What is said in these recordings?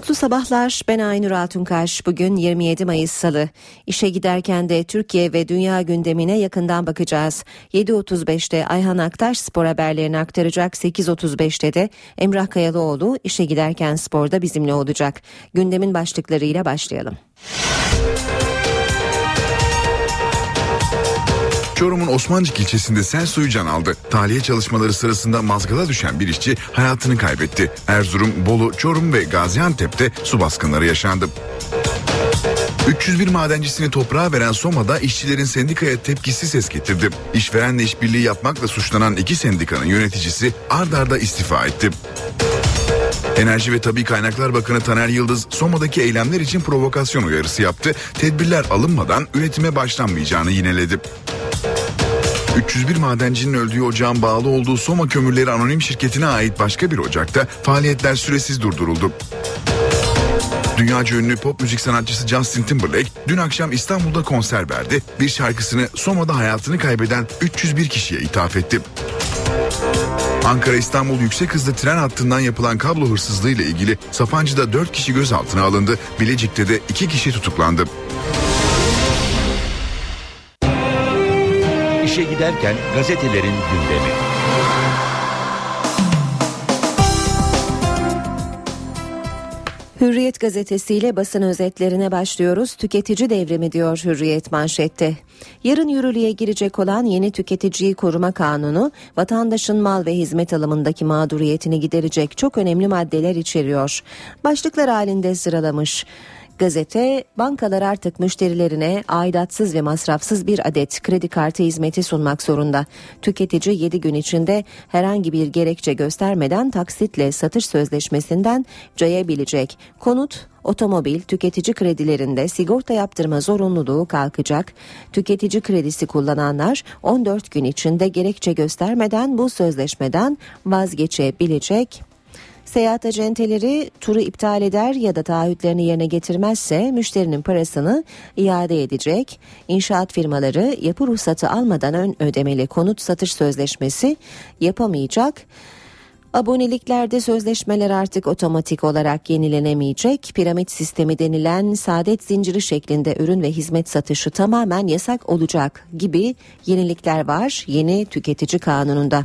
Mutlu sabahlar. Ben Aynur Altunkaş. Bugün 27 Mayıs Salı. İşe giderken de Türkiye ve dünya gündemine yakından bakacağız. 7.35'te Ayhan Aktaş spor haberlerini aktaracak. 8.35'te de Emrah Kayalıoğlu işe giderken sporda bizimle olacak. Gündemin başlıklarıyla başlayalım. Çorum'un Osmancık ilçesinde sel suyu can aldı. Tahliye çalışmaları sırasında mazgala düşen bir işçi hayatını kaybetti. Erzurum, Bolu, Çorum ve Gaziantep'te su baskınları yaşandı. 301 madencisini toprağa veren Soma'da işçilerin sendikaya tepkisi ses getirdi. İşverenle işbirliği yapmakla suçlanan iki sendikanın yöneticisi ard arda istifa etti. Enerji ve Tabi Kaynaklar Bakanı Taner Yıldız Soma'daki eylemler için provokasyon uyarısı yaptı. Tedbirler alınmadan üretime başlanmayacağını yineledi. 301 madencinin öldüğü ocağın bağlı olduğu Soma Kömürleri Anonim Şirketi'ne ait başka bir ocakta faaliyetler süresiz durduruldu. Dünyaca ünlü pop müzik sanatçısı Justin Timberlake dün akşam İstanbul'da konser verdi. Bir şarkısını Soma'da hayatını kaybeden 301 kişiye ithaf etti. Ankara İstanbul yüksek hızlı tren hattından yapılan kablo hırsızlığı ile ilgili Sapancı'da 4 kişi gözaltına alındı. Bilecik'te de 2 kişi tutuklandı. İşe Giderken gazetelerin gündemi. Hürriyet gazetesiyle basın özetlerine başlıyoruz. Tüketici devrimi diyor Hürriyet manşette. Yarın yürürlüğe girecek olan yeni tüketiciyi koruma kanunu vatandaşın mal ve hizmet alımındaki mağduriyetini giderecek çok önemli maddeler içeriyor. Başlıklar halinde sıralamış. Gazete, bankalar artık müşterilerine aidatsız ve masrafsız bir adet kredi kartı hizmeti sunmak zorunda. Tüketici 7 gün içinde herhangi bir gerekçe göstermeden taksitle satış sözleşmesinden cayabilecek. Konut, otomobil, tüketici kredilerinde sigorta yaptırma zorunluluğu kalkacak. Tüketici kredisi kullananlar 14 gün içinde gerekçe göstermeden bu sözleşmeden vazgeçebilecek. Seyahat acenteleri turu iptal eder ya da taahhütlerini yerine getirmezse müşterinin parasını iade edecek. İnşaat firmaları yapı ruhsatı almadan ön ödemeli konut satış sözleşmesi yapamayacak. Aboneliklerde sözleşmeler artık otomatik olarak yenilenemeyecek. Piramit sistemi denilen saadet zinciri şeklinde ürün ve hizmet satışı tamamen yasak olacak gibi yenilikler var yeni tüketici kanununda.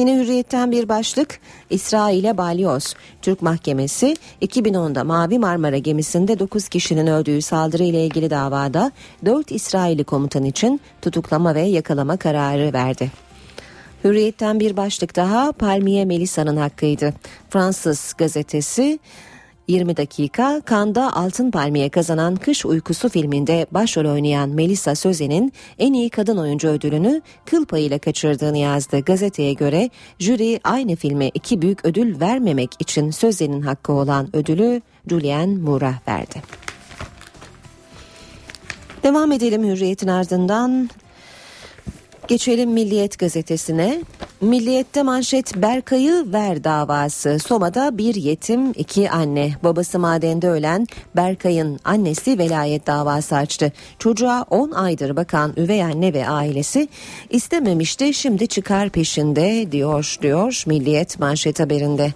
Yine hürriyetten bir başlık İsrail'e balyoz. Türk mahkemesi 2010'da Mavi Marmara gemisinde 9 kişinin öldüğü saldırı ile ilgili davada 4 İsrailli komutan için tutuklama ve yakalama kararı verdi. Hürriyetten bir başlık daha Palmiye Melisa'nın hakkıydı. Fransız gazetesi 20 dakika Kanda Altın Palmiye kazanan Kış Uykusu filminde başrol oynayan Melisa Söze'nin en iyi kadın oyuncu ödülünü kıl payıyla kaçırdığını yazdı. Gazeteye göre jüri aynı filme iki büyük ödül vermemek için Söze'nin hakkı olan ödülü Julianne Moore'a verdi. Devam edelim hürriyetin ardından Geçelim Milliyet gazetesine. Milliyet'te manşet Berkay'ı ver davası. Soma'da bir yetim iki anne. Babası madende ölen Berkay'ın annesi velayet davası açtı. Çocuğa 10 aydır bakan üvey anne ve ailesi istememişti şimdi çıkar peşinde diyor diyor Milliyet manşet haberinde.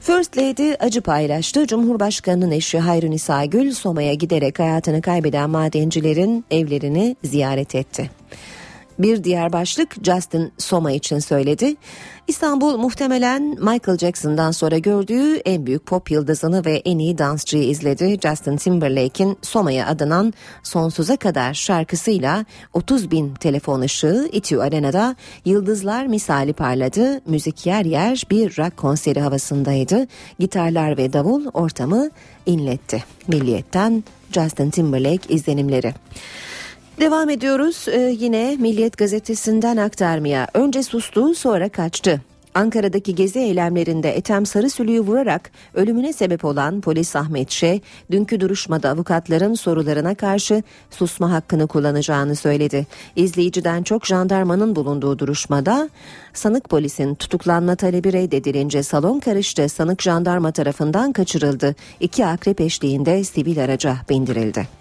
First Lady acı paylaştı. Cumhurbaşkanının eşi Hayrun İsagül Soma'ya giderek hayatını kaybeden madencilerin evlerini ziyaret etti. Bir diğer başlık Justin Soma için söyledi. İstanbul muhtemelen Michael Jackson'dan sonra gördüğü en büyük pop yıldızını ve en iyi dansçıyı izledi. Justin Timberlake'in Soma'ya adanan Sonsuza Kadar şarkısıyla 30 bin telefon ışığı İTÜ Arena'da yıldızlar misali parladı. Müzik yer yer bir rock konseri havasındaydı. Gitarlar ve davul ortamı inletti. Milliyetten Justin Timberlake izlenimleri. Devam ediyoruz ee, yine Milliyet gazetesinden aktarmaya. Önce sustu sonra kaçtı. Ankara'daki gezi eylemlerinde Ethem Sarısülü'yü vurarak ölümüne sebep olan polis Ahmet Şe, dünkü duruşmada avukatların sorularına karşı susma hakkını kullanacağını söyledi. İzleyiciden çok jandarmanın bulunduğu duruşmada sanık polisin tutuklanma talebi reddedilince salon karıştı. Sanık jandarma tarafından kaçırıldı. İki akrep eşliğinde sivil araca bindirildi.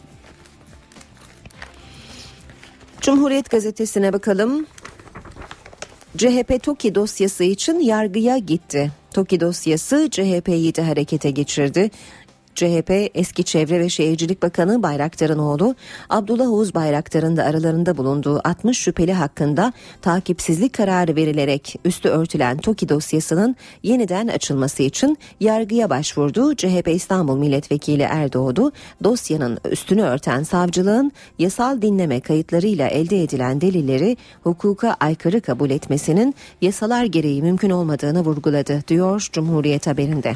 Cumhuriyet gazetesine bakalım. CHP TOKİ dosyası için yargıya gitti. TOKİ dosyası CHP'yi de harekete geçirdi. CHP eski Çevre ve Şehircilik Bakanı Bayraktar'ın oğlu Abdullah Oğuz Bayraktar'ın da aralarında bulunduğu 60 şüpheli hakkında takipsizlik kararı verilerek üstü örtülen TOKİ dosyasının yeniden açılması için yargıya başvurdu. CHP İstanbul Milletvekili Erdoğdu dosyanın üstünü örten savcılığın yasal dinleme kayıtlarıyla elde edilen delilleri hukuka aykırı kabul etmesinin yasalar gereği mümkün olmadığını vurguladı diyor Cumhuriyet haberinde.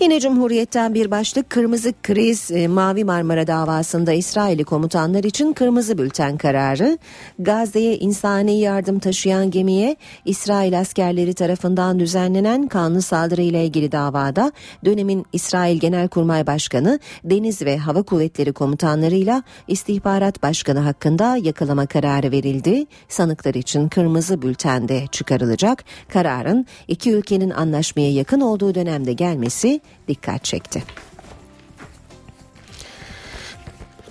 Yine Cumhuriyet'ten bir başlık kırmızı kriz e, Mavi Marmara davasında İsrail'i komutanlar için kırmızı bülten kararı. Gazze'ye insani yardım taşıyan gemiye İsrail askerleri tarafından düzenlenen kanlı saldırı ile ilgili davada dönemin İsrail Genelkurmay Başkanı Deniz ve Hava Kuvvetleri komutanlarıyla istihbarat başkanı hakkında yakalama kararı verildi. Sanıklar için kırmızı bültende çıkarılacak. Kararın iki ülkenin anlaşmaya yakın olduğu dönemde gelmesi dikkat çekti.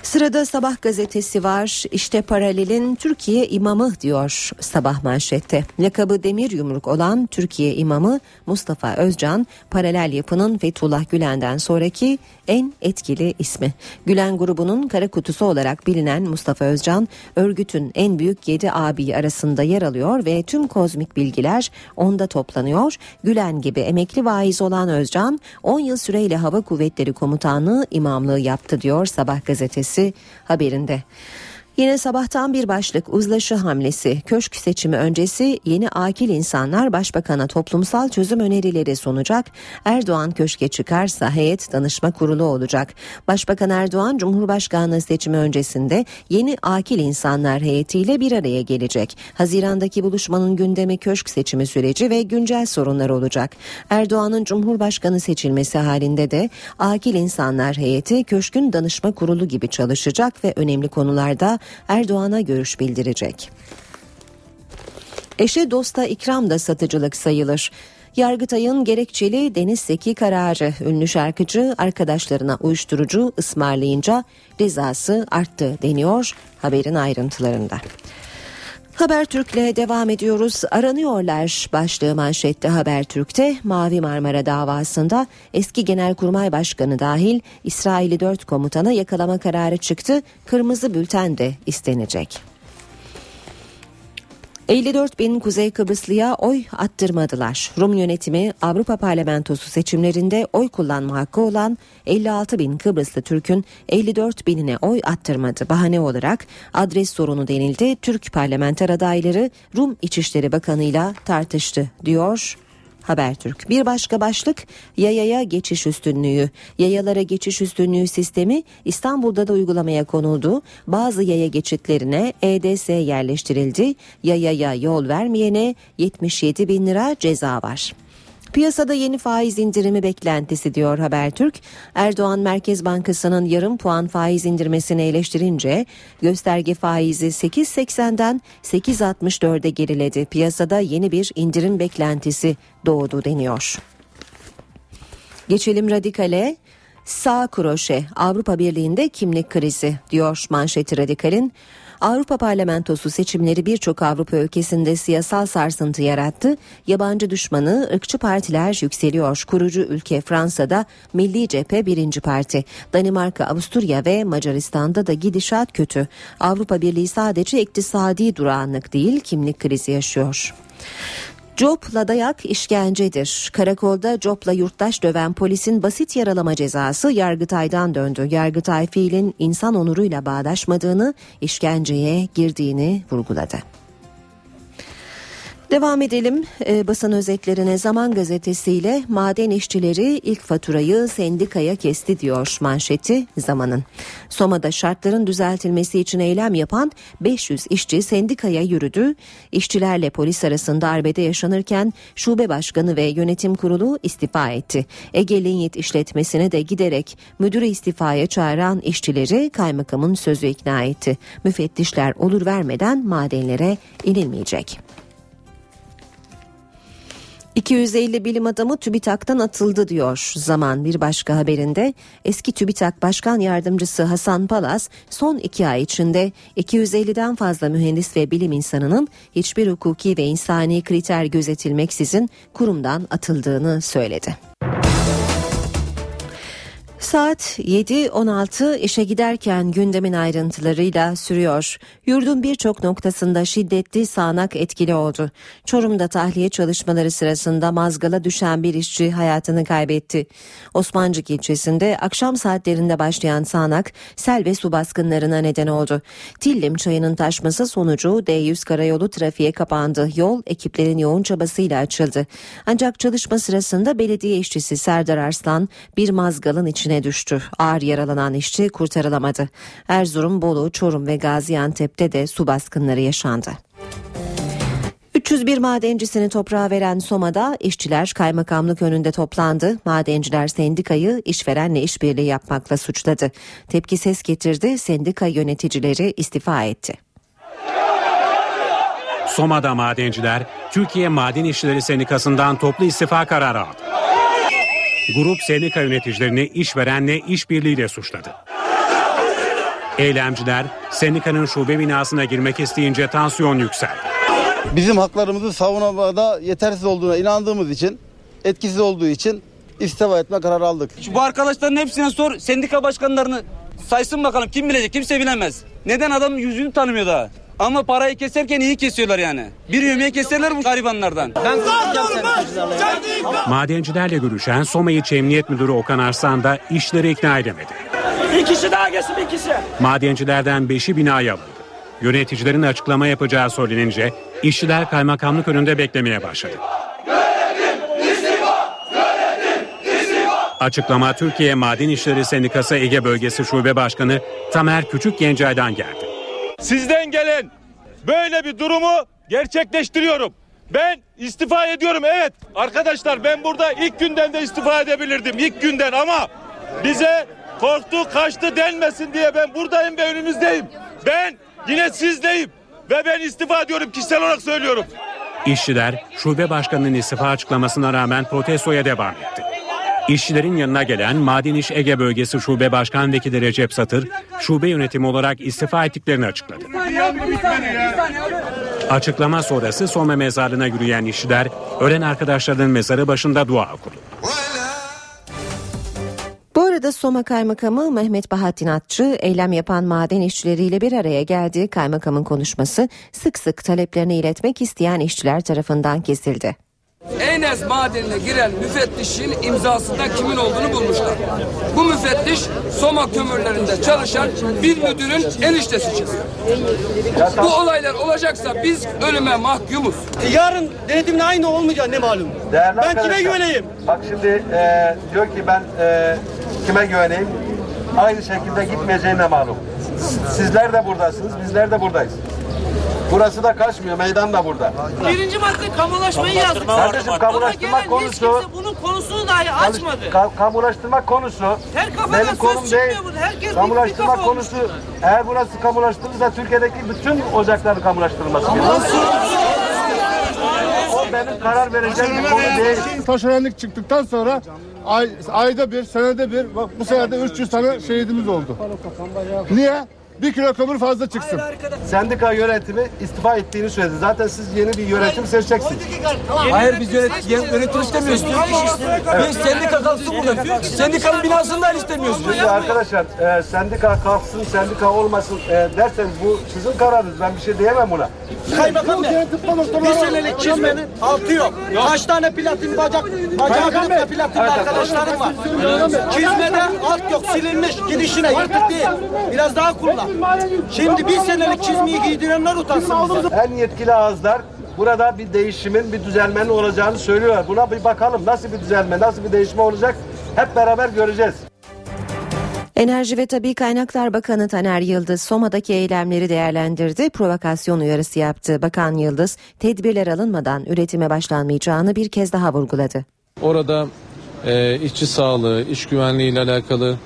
Sırada Sabah gazetesi var. İşte paralelin Türkiye imamı diyor Sabah manşette. Lakabı demir yumruk olan Türkiye imamı Mustafa Özcan paralel yapının Fethullah Gülen'den sonraki en etkili ismi. Gülen grubunun kara kutusu olarak bilinen Mustafa Özcan örgütün en büyük 7 abi arasında yer alıyor ve tüm kozmik bilgiler onda toplanıyor. Gülen gibi emekli vaiz olan Özcan 10 yıl süreyle Hava Kuvvetleri Komutanlığı imamlığı yaptı diyor Sabah gazetesi haberinde. Yine sabahtan bir başlık uzlaşı hamlesi. Köşk seçimi öncesi yeni akil insanlar başbakana toplumsal çözüm önerileri sunacak. Erdoğan köşke çıkarsa heyet danışma kurulu olacak. Başbakan Erdoğan Cumhurbaşkanlığı seçimi öncesinde yeni akil insanlar heyetiyle bir araya gelecek. Hazirandaki buluşmanın gündemi köşk seçimi süreci ve güncel sorunlar olacak. Erdoğan'ın Cumhurbaşkanı seçilmesi halinde de akil insanlar heyeti köşkün danışma kurulu gibi çalışacak ve önemli konularda Erdoğan'a görüş bildirecek. Eşe dosta ikram da satıcılık sayılır. Yargıtay'ın gerekçeli Deniz Seki kararı ünlü şarkıcı arkadaşlarına uyuşturucu ısmarlayınca cezası arttı deniyor haberin ayrıntılarında. Habertürk'le devam ediyoruz. Aranıyorlar başlığı manşette Habertürk'te Mavi Marmara davasında eski Genelkurmay Başkanı dahil İsrail'i dört komutana yakalama kararı çıktı. Kırmızı bülten de istenecek. 54 bin Kuzey Kıbrıslıya oy attırmadılar. Rum yönetimi Avrupa Parlamentosu seçimlerinde oy kullanma hakkı olan 56 bin Kıbrıslı Türk'ün 54 binine oy attırmadı. Bahane olarak adres sorunu denildi. Türk parlamenter adayları Rum İçişleri Bakanı'yla tartıştı diyor Habertürk. Bir başka başlık yayaya geçiş üstünlüğü. Yayalara geçiş üstünlüğü sistemi İstanbul'da da uygulamaya konuldu. Bazı yaya geçitlerine EDS yerleştirildi. Yayaya yol vermeyene 77 bin lira ceza var. Piyasada yeni faiz indirimi beklentisi diyor Habertürk. Erdoğan Merkez Bankası'nın yarım puan faiz indirmesini eleştirince gösterge faizi 8.80'den 8.64'e geriledi. Piyasada yeni bir indirim beklentisi doğdu deniyor. Geçelim radikale. Sağ kroşe Avrupa Birliği'nde kimlik krizi diyor manşeti radikalin. Avrupa Parlamentosu seçimleri birçok Avrupa ülkesinde siyasal sarsıntı yarattı. Yabancı düşmanı ırkçı partiler yükseliyor. Kurucu ülke Fransa'da Milli Cephe birinci parti. Danimarka, Avusturya ve Macaristan'da da gidişat kötü. Avrupa Birliği sadece iktisadi durağanlık değil kimlik krizi yaşıyor. Copla dayak işkencedir. Karakolda copla yurttaş döven polisin basit yaralama cezası Yargıtay'dan döndü. Yargıtay fiilin insan onuruyla bağdaşmadığını, işkenceye girdiğini vurguladı. Devam edelim e, basın özetlerine Zaman Gazetesi ile maden işçileri ilk faturayı sendikaya kesti diyor manşeti Zaman'ın. Soma'da şartların düzeltilmesi için eylem yapan 500 işçi sendikaya yürüdü. İşçilerle polis arasında arbede yaşanırken şube başkanı ve yönetim kurulu istifa etti. Ege Linyit işletmesine de giderek müdürü istifaya çağıran işçileri kaymakamın sözü ikna etti. Müfettişler olur vermeden madenlere inilmeyecek. 250 bilim adamı TÜBİTAK'tan atıldı diyor zaman bir başka haberinde. Eski TÜBİTAK Başkan Yardımcısı Hasan Palaz son iki ay içinde 250'den fazla mühendis ve bilim insanının hiçbir hukuki ve insani kriter gözetilmeksizin kurumdan atıldığını söyledi. Saat 7.16 işe giderken gündemin ayrıntılarıyla sürüyor. Yurdun birçok noktasında şiddetli sağanak etkili oldu. Çorum'da tahliye çalışmaları sırasında mazgala düşen bir işçi hayatını kaybetti. Osmancık ilçesinde akşam saatlerinde başlayan sağanak sel ve su baskınlarına neden oldu. Tillim çayının taşması sonucu D100 karayolu trafiğe kapandı. Yol ekiplerin yoğun çabasıyla açıldı. Ancak çalışma sırasında belediye işçisi Serdar Arslan bir mazgalın içine düştü. Ağır yaralanan işçi kurtarılamadı. Erzurum, Bolu, Çorum ve Gaziantep'te de su baskınları yaşandı. 301 madencisini toprağa veren Soma'da işçiler kaymakamlık önünde toplandı. Madenciler sendikayı işverenle işbirliği yapmakla suçladı. Tepki ses getirdi. Sendika yöneticileri istifa etti. Soma'da madenciler Türkiye Maden İşçileri Sendikası'ndan toplu istifa kararı aldı. Grup sendika yöneticilerini işverenle işbirliğiyle suçladı. Eylemciler sendikanın şube binasına girmek isteyince tansiyon yükseldi. Bizim haklarımızı savunmada yetersiz olduğuna inandığımız için, etkisiz olduğu için istifa etme kararı aldık. Şu bu arkadaşların hepsine sor sendika başkanlarını saysın bakalım kim bilecek kimse bilemez. Neden adam yüzünü tanımıyor daha. Ama parayı keserken iyi kesiyorlar yani. Bir yemeği keserler bu garibanlardan. Madencilerle görüşen Soma İlçe Emniyet Müdürü Okan Arslan da işleri ikna edemedi. Bir kişi daha gelsin bir kişi. Madencilerden beşi binaya alındı. Yöneticilerin açıklama yapacağı söylenince işçiler kaymakamlık önünde beklemeye başladı. Açıklama Türkiye Maden İşleri Sendikası Ege Bölgesi Şube Başkanı Tamer Küçük Gencay'dan geldi. Sizden gelen böyle bir durumu gerçekleştiriyorum. Ben istifa ediyorum evet. Arkadaşlar ben burada ilk günden de istifa edebilirdim. ilk günden ama bize korktu kaçtı denmesin diye ben buradayım ve önünüzdeyim. Ben yine sizdeyim ve ben istifa ediyorum kişisel olarak söylüyorum. İşçiler şube başkanının istifa açıklamasına rağmen protestoya devam etti. İşçilerin yanına gelen Maden İş Ege Bölgesi Şube Başkan Vekili Recep Satır, şube yönetimi olarak istifa ettiklerini açıkladı. Açıklama sonrası Soma mezarlığına yürüyen işçiler, ölen arkadaşlarının mezarı başında dua okudu. Bu arada Soma Kaymakamı Mehmet Bahattin Atçı eylem yapan maden işçileriyle bir araya geldi. Kaymakamın konuşması sık sık taleplerini iletmek isteyen işçiler tarafından kesildi. Enes madenine giren müfettişin imzasında kimin olduğunu bulmuşlar. Bu müfettiş Soma kömürlerinde çalışan bir müdürün eniştesi çıkıyor. Bu olaylar olacaksa biz ölüme mahkumuz. Yarın denetimin aynı olmayacak ne malum. Değerli ben kime güveneyim? Bak şimdi e, diyor ki ben e, kime güveneyim? Aynı şekilde gitmeyeceğine malum. Sizler de buradasınız, bizler de buradayız. Burası da kaçmıyor, meydan da burada. Birinci madde kamulaşmayı yazdık. Kardeşim gelen hiç konusu, kimse bunun konusunu dahi açmadı. ka- kamulaştırmak konusu Her kafadan benim söz konum çıkmıyor değil. burada. Herkes bir- bir Kamulaştırmak kafa olmuş. konusu, eğer burası kamulaştırılırsa Türkiye'deki bütün ocakların kamulaştırılması gerekiyor. O benim karar vereceğim bir konu değil. Taşeronluk çıktıktan sonra ay, ayda bir, senede bir, bak bu senede 300 tane şehidimiz oldu. Niye? Bir kilo kömür fazla çıksın. Sendika yönetimi istifa ettiğini söyledi. Zaten siz yeni bir yönetim seçeceksiniz. Hayır biz yönet, yönetim istemiyoruz. Biz sendika kalksın burada. Sendikanın binasından istemiyoruz. Şimdi arkadaşlar e, sendika kalksın, sendika olmasın e, derseniz bu sizin kararınız. Ben bir şey diyemem buna. Kaymakam Bey. Bir senelik çizmenin altı yok. Kaç tane platin bacak, bacağı kırık da platin arkadaşlarım var. Çizmede alt yok silinmiş gidişine yırtık değil. Biraz daha kullan. Şimdi bir senelik çizmeyi giydirenler utansın bize. En yetkili ağızlar burada bir değişimin, bir düzelmenin olacağını söylüyorlar. Buna bir bakalım nasıl bir düzelme, nasıl bir değişme olacak hep beraber göreceğiz. Enerji ve Tabi Kaynaklar Bakanı Taner Yıldız Soma'daki eylemleri değerlendirdi, provokasyon uyarısı yaptı. Bakan Yıldız, tedbirler alınmadan üretime başlanmayacağını bir kez daha vurguladı. Orada e, işçi sağlığı, iş güvenliği ile alakalı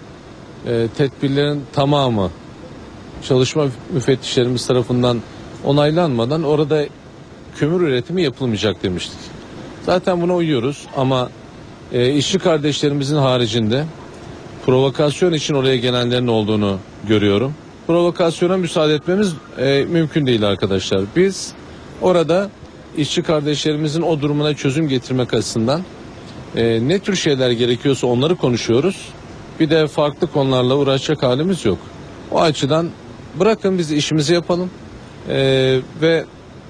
e, tedbirlerin tamamı çalışma müfettişlerimiz tarafından onaylanmadan orada kömür üretimi yapılmayacak demiştik. Zaten buna uyuyoruz ama e, işçi kardeşlerimizin haricinde provokasyon için oraya gelenlerin olduğunu görüyorum. Provokasyona müsaade etmemiz e, mümkün değil arkadaşlar. Biz orada işçi kardeşlerimizin o durumuna çözüm getirmek açısından e, ne tür şeyler gerekiyorsa onları konuşuyoruz. Bir de farklı konularla uğraşacak halimiz yok. O açıdan bırakın biz işimizi yapalım E, ve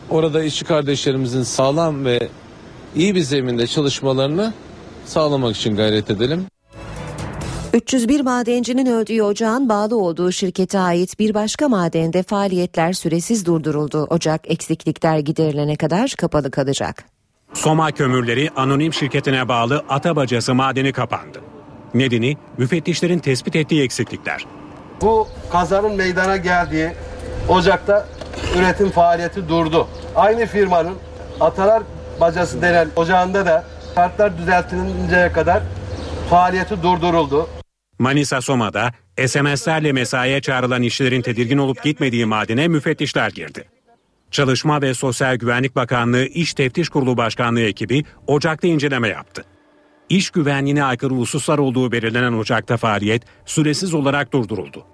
orada işçi kardeşlerimizin sağlam ve iyi bir zeminde çalışmalarını sağlamak için gayret edelim. 301 madencinin öldüğü ocağın bağlı olduğu şirkete ait bir başka madende faaliyetler süresiz durduruldu. Ocak eksiklikler giderilene kadar kapalı kalacak. Soma kömürleri anonim şirketine bağlı Atabacası madeni kapandı. Nedeni müfettişlerin tespit ettiği eksiklikler. Bu kazanın meydana geldiği Ocak'ta üretim faaliyeti durdu. Aynı firmanın Atalar Bacası denen ocağında da şartlar düzeltilinceye kadar faaliyeti durduruldu. Manisa Soma'da SMS'lerle mesaiye çağrılan işçilerin tedirgin olup gitmediği madene müfettişler girdi. Çalışma ve Sosyal Güvenlik Bakanlığı İş Teftiş Kurulu Başkanlığı ekibi Ocak'ta inceleme yaptı. İş güvenliğine aykırı hususlar olduğu belirlenen Ocak'ta faaliyet süresiz olarak durduruldu.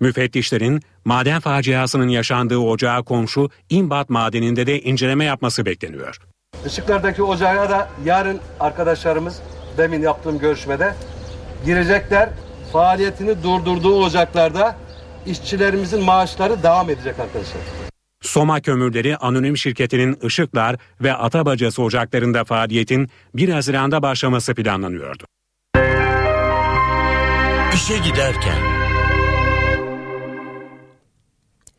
Müfettişlerin maden faciasının yaşandığı ocağa komşu İmbat madeninde de inceleme yapması bekleniyor. Işıklardaki ocağa da yarın arkadaşlarımız demin yaptığım görüşmede girecekler. Faaliyetini durdurduğu ocaklarda işçilerimizin maaşları devam edecek arkadaşlar. Soma Kömürleri Anonim Şirketi'nin Işıklar ve Atabacası ocaklarında faaliyetin 1 Haziran'da başlaması planlanıyordu. İşe giderken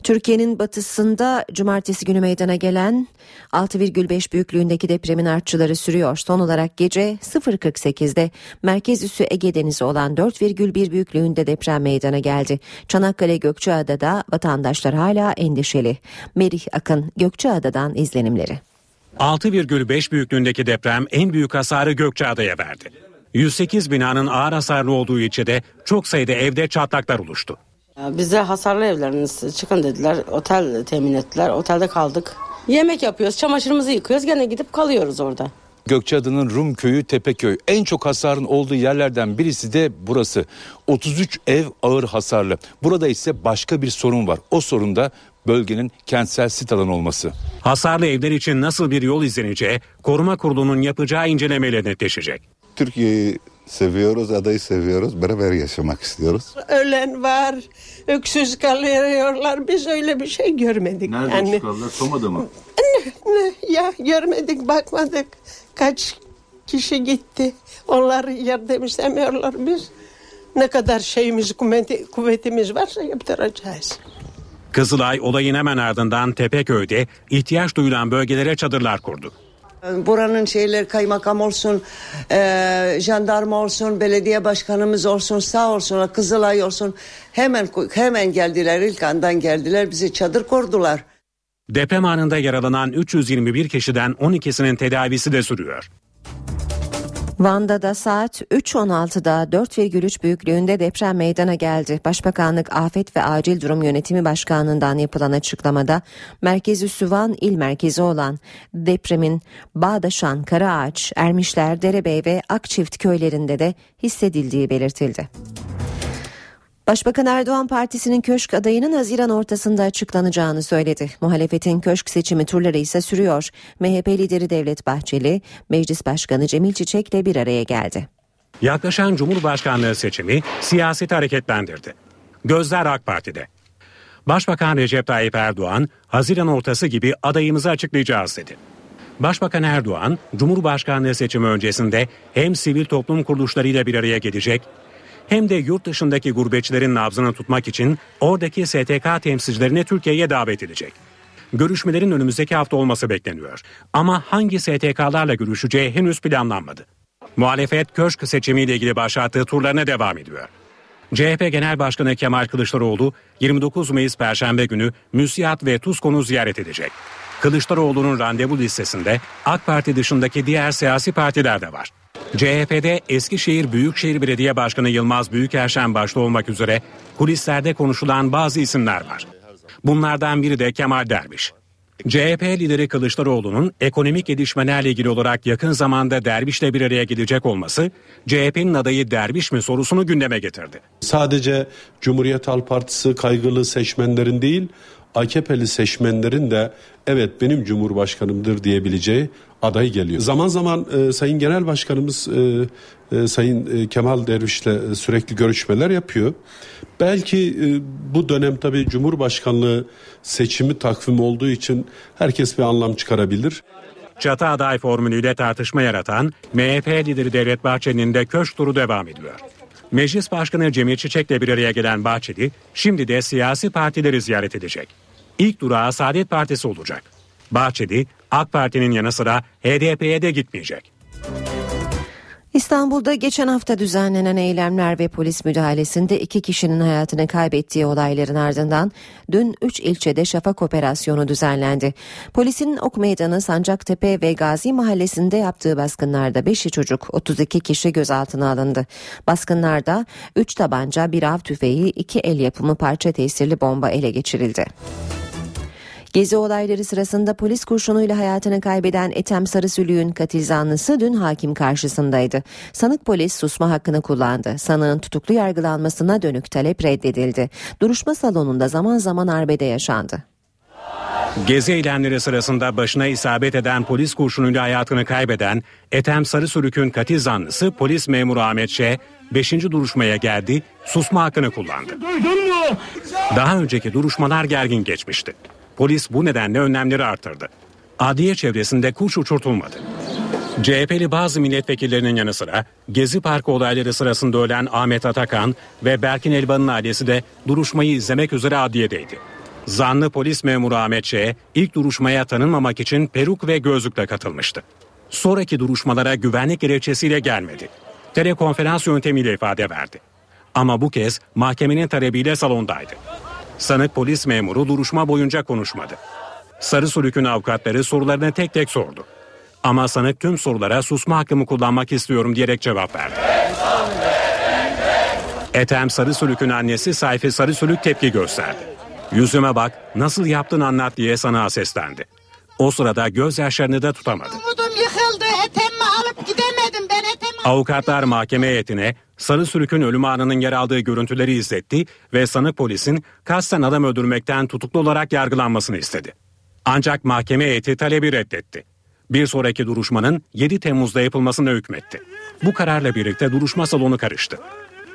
Türkiye'nin batısında cumartesi günü meydana gelen 6,5 büyüklüğündeki depremin artçıları sürüyor. Son olarak gece 0.48'de merkez üssü Ege Denizi olan 4,1 büyüklüğünde deprem meydana geldi. Çanakkale Gökçeada'da vatandaşlar hala endişeli. Merih Akın Gökçeada'dan izlenimleri. 6,5 büyüklüğündeki deprem en büyük hasarı Gökçeada'ya verdi. 108 binanın ağır hasarlı olduğu ilçede çok sayıda evde çatlaklar oluştu. Bize hasarlı evleriniz çıkın dediler. Otel temin ettiler. Otelde kaldık. Yemek yapıyoruz, çamaşırımızı yıkıyoruz. Gene gidip kalıyoruz orada. Gökçeada'nın Rum köyü Tepeköy. En çok hasarın olduğu yerlerden birisi de burası. 33 ev ağır hasarlı. Burada ise başka bir sorun var. O sorun da bölgenin kentsel sit alanı olması. Hasarlı evler için nasıl bir yol izleneceği koruma kurulunun yapacağı incelemeyle netleşecek. Türkiye'yi seviyoruz, adayı seviyoruz. Beraber yaşamak istiyoruz. Ölen var, öksüz kalıyorlar. Biz öyle bir şey görmedik. Nerede yani. çıkarlar? Soma'da mı? Ne, ne, ya görmedik, bakmadık. Kaç kişi gitti. Onlar yardım istemiyorlar biz. Ne kadar şeyimiz, kuvveti, kuvvetimiz varsa yaptıracağız. Kızılay olayın hemen ardından Tepeköy'de ihtiyaç duyulan bölgelere çadırlar kurdu. Buranın şeyler kaymakam olsun, e, jandarma olsun, belediye başkanımız olsun, sağ olsun, Kızılay olsun. Hemen hemen geldiler, ilk andan geldiler, bize çadır kurdular. Deprem anında yaralanan 321 kişiden 12'sinin tedavisi de sürüyor. Van'da da saat 3.16'da 4,3 büyüklüğünde deprem meydana geldi. Başbakanlık Afet ve Acil Durum Yönetimi Başkanlığı'ndan yapılan açıklamada merkez üssü Van il merkezi olan depremin Bağdaşan, Karaağaç, Ermişler, Derebey ve Akçift köylerinde de hissedildiği belirtildi. Başbakan Erdoğan partisinin köşk adayının Haziran ortasında açıklanacağını söyledi. Muhalefetin köşk seçimi turları ise sürüyor. MHP lideri Devlet Bahçeli, Meclis Başkanı Cemil Çiçek'le bir araya geldi. Yaklaşan Cumhurbaşkanlığı seçimi siyaseti hareketlendirdi. Gözler AK Parti'de. Başbakan Recep Tayyip Erdoğan, Haziran ortası gibi adayımızı açıklayacağız dedi. Başbakan Erdoğan, Cumhurbaşkanlığı seçimi öncesinde hem sivil toplum kuruluşlarıyla bir araya gelecek, hem de yurt dışındaki gurbetçilerin nabzını tutmak için oradaki STK temsilcilerini Türkiye'ye davet edecek. Görüşmelerin önümüzdeki hafta olması bekleniyor. Ama hangi STK'larla görüşeceği henüz planlanmadı. Muhalefet köşk seçimiyle ilgili başlattığı turlarına devam ediyor. CHP Genel Başkanı Kemal Kılıçdaroğlu 29 Mayıs Perşembe günü Müsiyat ve Tuzkon'u ziyaret edecek. Kılıçdaroğlu'nun randevu listesinde AK Parti dışındaki diğer siyasi partiler de var. CHP'de Eskişehir Büyükşehir Belediye Başkanı Yılmaz Büyükerşen başta olmak üzere kulislerde konuşulan bazı isimler var. Bunlardan biri de Kemal Derviş. CHP lideri Kılıçdaroğlu'nun ekonomik gelişmelerle ilgili olarak yakın zamanda Derviş'le bir araya gelecek olması CHP'nin adayı Derviş mi sorusunu gündeme getirdi. Sadece Cumhuriyet Halk Partisi kaygılı seçmenlerin değil, AKP'li seçmenlerin de evet benim cumhurbaşkanımdır diyebileceği aday geliyor. Zaman zaman e, Sayın Genel Başkanımız e, e, Sayın e, Kemal Derviş'le e, sürekli görüşmeler yapıyor. Belki e, bu dönem tabii Cumhurbaşkanlığı seçimi takvimi olduğu için herkes bir anlam çıkarabilir. Çatı aday formülüyle tartışma yaratan MHP lideri Devlet Bahçeli'nin de köşk turu devam ediyor. Meclis Başkanı Cemil Çiçek'le bir araya gelen Bahçeli şimdi de siyasi partileri ziyaret edecek. İlk durağı Saadet Partisi olacak. Bahçeli AK Parti'nin yanı sıra HDP'ye de gitmeyecek. İstanbul'da geçen hafta düzenlenen eylemler ve polis müdahalesinde iki kişinin hayatını kaybettiği olayların ardından dün 3 ilçede şafak operasyonu düzenlendi. Polisin Ok Meydanı, Sancaktepe ve Gazi Mahallesi'nde yaptığı baskınlarda 5'i çocuk 32 kişi gözaltına alındı. Baskınlarda 3 tabanca, bir av tüfeği, 2 el yapımı parça tesirli bomba ele geçirildi. Gezi olayları sırasında polis kurşunuyla hayatını kaybeden Ethem Sarısülüğün katil zanlısı dün hakim karşısındaydı. Sanık polis susma hakkını kullandı. Sanığın tutuklu yargılanmasına dönük talep reddedildi. Duruşma salonunda zaman zaman arbede yaşandı. Gezi eylemleri sırasında başına isabet eden polis kurşunuyla hayatını kaybeden Ethem Sarısülük'ün katil zanlısı polis memuru Ahmet Ş. 5. duruşmaya geldi, susma hakkını kullandı. Daha önceki duruşmalar gergin geçmişti. Polis bu nedenle önlemleri artırdı. Adliye çevresinde kuş uçurtulmadı. CHP'li bazı milletvekillerinin yanı sıra Gezi Parkı olayları sırasında ölen Ahmet Atakan ve Berkin Elvan'ın ailesi de duruşmayı izlemek üzere adliyedeydi. Zanlı polis memuru Ahmet Ç. ilk duruşmaya tanınmamak için peruk ve gözlükle katılmıştı. Sonraki duruşmalara güvenlik gerekçesiyle gelmedi. Telekonferans yöntemiyle ifade verdi. Ama bu kez mahkemenin talebiyle salondaydı. Sanık polis memuru duruşma boyunca konuşmadı. Sarı Sulük'ün avukatları sorularını tek tek sordu. Ama sanık tüm sorulara susma hakkımı kullanmak istiyorum diyerek cevap verdi. Ethem Sarı Sulük'ün annesi Sayfi Sarı Sulük tepki gösterdi. Yüzüme bak nasıl yaptın anlat diye sana seslendi. O sırada gözyaşlarını da tutamadı. Umudum yıkıldı. Etemimi alıp gidemedim. Ben Avukatlar mahkeme heyetine Sarı Sürük'ün ölüm anının yer aldığı görüntüleri izletti ve sanık polisin kasten adam öldürmekten tutuklu olarak yargılanmasını istedi. Ancak mahkeme heyeti talebi reddetti. Bir sonraki duruşmanın 7 Temmuz'da yapılmasına hükmetti. Bu kararla birlikte duruşma salonu karıştı.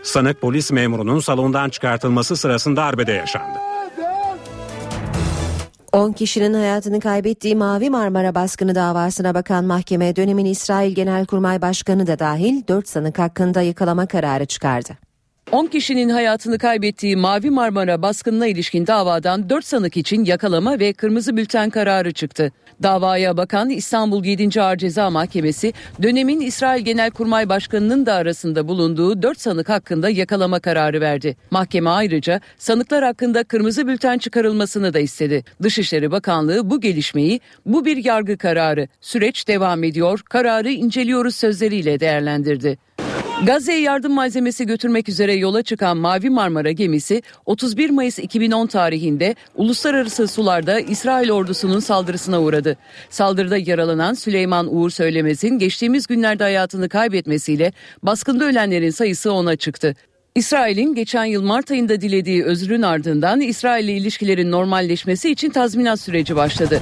Sanık polis memurunun salondan çıkartılması sırasında arbede yaşandı. 10 kişinin hayatını kaybettiği Mavi Marmara baskını davasına bakan mahkeme dönemin İsrail Genelkurmay Başkanı da dahil 4 sanık hakkında yakalama kararı çıkardı. 10 kişinin hayatını kaybettiği Mavi Marmara baskınına ilişkin davadan 4 sanık için yakalama ve kırmızı bülten kararı çıktı. Davaya bakan İstanbul 7. Ağır Ceza Mahkemesi dönemin İsrail Genelkurmay Başkanı'nın da arasında bulunduğu 4 sanık hakkında yakalama kararı verdi. Mahkeme ayrıca sanıklar hakkında kırmızı bülten çıkarılmasını da istedi. Dışişleri Bakanlığı bu gelişmeyi bu bir yargı kararı, süreç devam ediyor, kararı inceliyoruz sözleriyle değerlendirdi. Gazze'ye yardım malzemesi götürmek üzere yola çıkan Mavi Marmara gemisi 31 Mayıs 2010 tarihinde uluslararası sularda İsrail ordusunun saldırısına uğradı. Saldırıda yaralanan Süleyman Uğur Söylemez'in geçtiğimiz günlerde hayatını kaybetmesiyle baskında ölenlerin sayısı ona çıktı. İsrail'in geçen yıl Mart ayında dilediği özrün ardından İsrail ile ilişkilerin normalleşmesi için tazminat süreci başladı.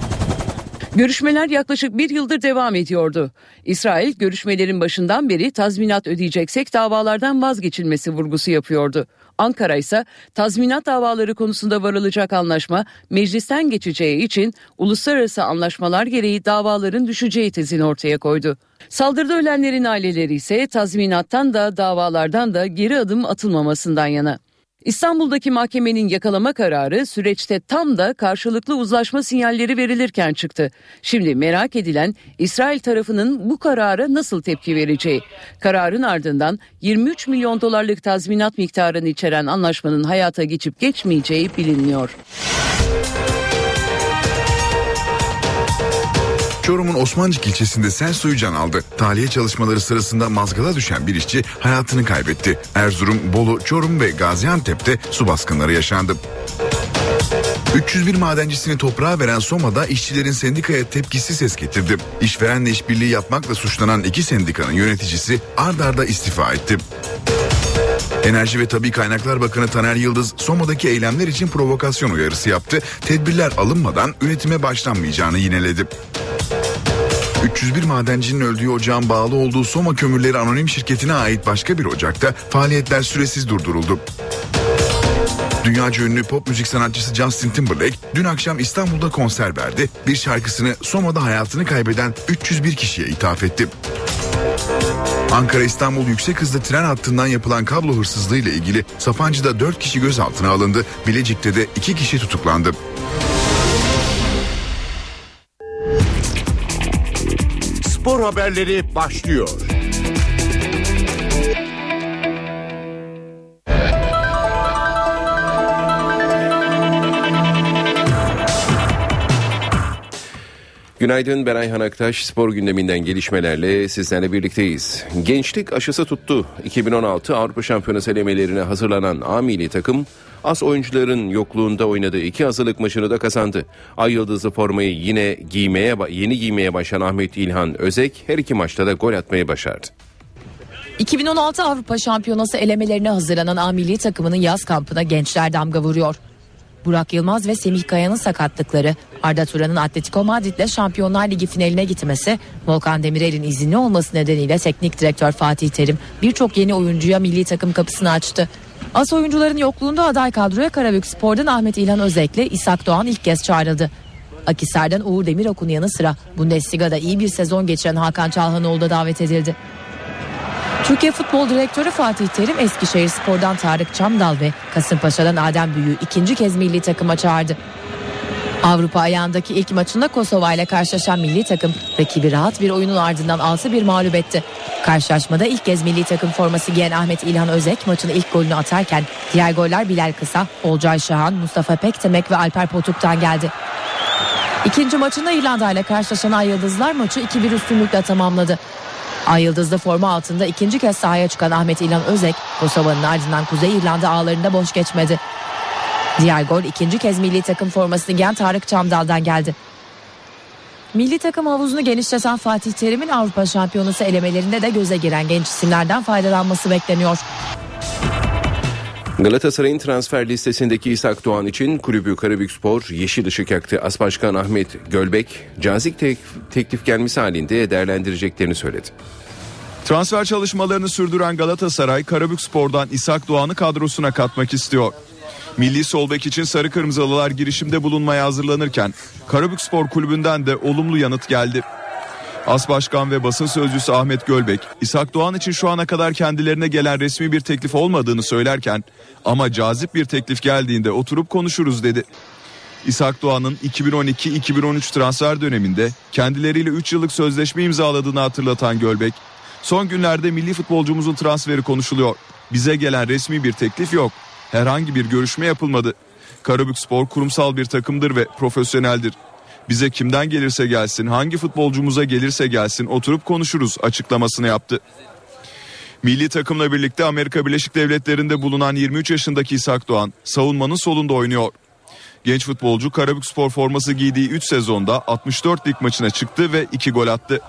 Görüşmeler yaklaşık bir yıldır devam ediyordu. İsrail görüşmelerin başından beri tazminat ödeyeceksek davalardan vazgeçilmesi vurgusu yapıyordu. Ankara ise tazminat davaları konusunda varılacak anlaşma meclisten geçeceği için uluslararası anlaşmalar gereği davaların düşeceği tezini ortaya koydu. Saldırıda ölenlerin aileleri ise tazminattan da davalardan da geri adım atılmamasından yana. İstanbul'daki mahkemenin yakalama kararı süreçte tam da karşılıklı uzlaşma sinyalleri verilirken çıktı. Şimdi merak edilen İsrail tarafının bu karara nasıl tepki vereceği. Kararın ardından 23 milyon dolarlık tazminat miktarını içeren anlaşmanın hayata geçip geçmeyeceği bilinmiyor. Çorum'un Osmancık ilçesinde sel suyu can aldı. Tahliye çalışmaları sırasında mazgala düşen bir işçi hayatını kaybetti. Erzurum, Bolu, Çorum ve Gaziantep'te su baskınları yaşandı. 301 madencisini toprağa veren Soma'da işçilerin sendikaya tepkisi ses getirdi. İşverenle işbirliği yapmakla suçlanan iki sendikanın yöneticisi ard arda istifa etti. Enerji ve Tabi Kaynaklar Bakanı Taner Yıldız Soma'daki eylemler için provokasyon uyarısı yaptı. Tedbirler alınmadan üretime başlanmayacağını yineledi. 301 madencinin öldüğü ocağın bağlı olduğu Soma Kömürleri Anonim Şirketi'ne ait başka bir ocakta faaliyetler süresiz durduruldu. Dünyaca ünlü pop müzik sanatçısı Justin Timberlake dün akşam İstanbul'da konser verdi. Bir şarkısını Soma'da hayatını kaybeden 301 kişiye ithaf etti. Ankara-İstanbul yüksek hızlı tren hattından yapılan kablo hırsızlığı ile ilgili Sapancı'da 4 kişi gözaltına alındı. Bilecik'te de 2 kişi tutuklandı. Spor haberleri başlıyor. Günaydın ben Ayhan Aktaş. Spor gündeminden gelişmelerle sizlerle birlikteyiz. Gençlik aşısı tuttu. 2016 Avrupa Şampiyonası elemelerine hazırlanan A milli takım az oyuncuların yokluğunda oynadığı iki hazırlık maçını da kazandı. Ay yıldızlı formayı yine giymeye yeni giymeye başlayan Ahmet İlhan Özek her iki maçta da gol atmayı başardı. 2016 Avrupa Şampiyonası elemelerine hazırlanan A milli takımının yaz kampına gençler damga vuruyor. Burak Yılmaz ve Semih Kaya'nın sakatlıkları, Arda Turan'ın Atletico Madrid'le Şampiyonlar Ligi finaline gitmesi, Volkan Demirel'in izinli olması nedeniyle teknik direktör Fatih Terim birçok yeni oyuncuya milli takım kapısını açtı. As oyuncuların yokluğunda aday kadroya Karabük Spor'dan Ahmet İlhan Özek'le İshak Doğan ilk kez çağrıldı. Akisar'dan Uğur Demirok'un yanı sıra Bundesliga'da iyi bir sezon geçiren Hakan Çalhanoğlu da davet edildi. Türkiye Futbol Direktörü Fatih Terim Eskişehir Spor'dan Tarık Çamdal ve Kasımpaşa'dan Adem Büyü ikinci kez milli takıma çağırdı. Avrupa ayağındaki ilk maçında Kosova ile karşılaşan milli takım rakibi rahat bir oyunun ardından 6-1 mağlup etti. Karşılaşmada ilk kez milli takım forması giyen Ahmet İlhan Özek maçın ilk golünü atarken diğer goller Bilal Kısa, Olcay Şahan, Mustafa Pektemek ve Alper Potuk'tan geldi. İkinci maçında İrlanda ile karşılaşan Ay Yıldızlar maçı 2-1 üstünlükle tamamladı. Ay Yıldızlı forma altında ikinci kez sahaya çıkan Ahmet İlhan Özek, Kosova'nın ardından Kuzey İrlanda ağlarında boş geçmedi. Diğer gol ikinci kez milli takım formasını giyen Tarık Çamdal'dan geldi. Milli takım havuzunu genişleten Fatih Terim'in Avrupa Şampiyonası elemelerinde de göze giren genç isimlerden faydalanması bekleniyor. Galatasaray'ın transfer listesindeki İshak Doğan için kulübü Karabükspor yeşil ışık yaktı. As Başkan Ahmet Gölbek, cazip tek- teklif gelmesi halinde değerlendireceklerini söyledi. Transfer çalışmalarını sürdüren Galatasaray Karabükspor'dan İshak Doğan'ı kadrosuna katmak istiyor. Milli sol bek için Sarı Kırmızılılar girişimde bulunmaya hazırlanırken Karabükspor kulübünden de olumlu yanıt geldi. As Başkan ve basın sözcüsü Ahmet Gölbek, İshak Doğan için şu ana kadar kendilerine gelen resmi bir teklif olmadığını söylerken ama cazip bir teklif geldiğinde oturup konuşuruz dedi. İshak Doğan'ın 2012-2013 transfer döneminde kendileriyle 3 yıllık sözleşme imzaladığını hatırlatan Gölbek, son günlerde milli futbolcumuzun transferi konuşuluyor. Bize gelen resmi bir teklif yok. Herhangi bir görüşme yapılmadı. Karabükspor kurumsal bir takımdır ve profesyoneldir. Bize kimden gelirse gelsin, hangi futbolcumuza gelirse gelsin oturup konuşuruz açıklamasını yaptı. Milli takımla birlikte Amerika Birleşik Devletleri'nde bulunan 23 yaşındaki İshak Doğan savunmanın solunda oynuyor. Genç futbolcu Karabükspor forması giydiği 3 sezonda 64 lig maçına çıktı ve 2 gol attı.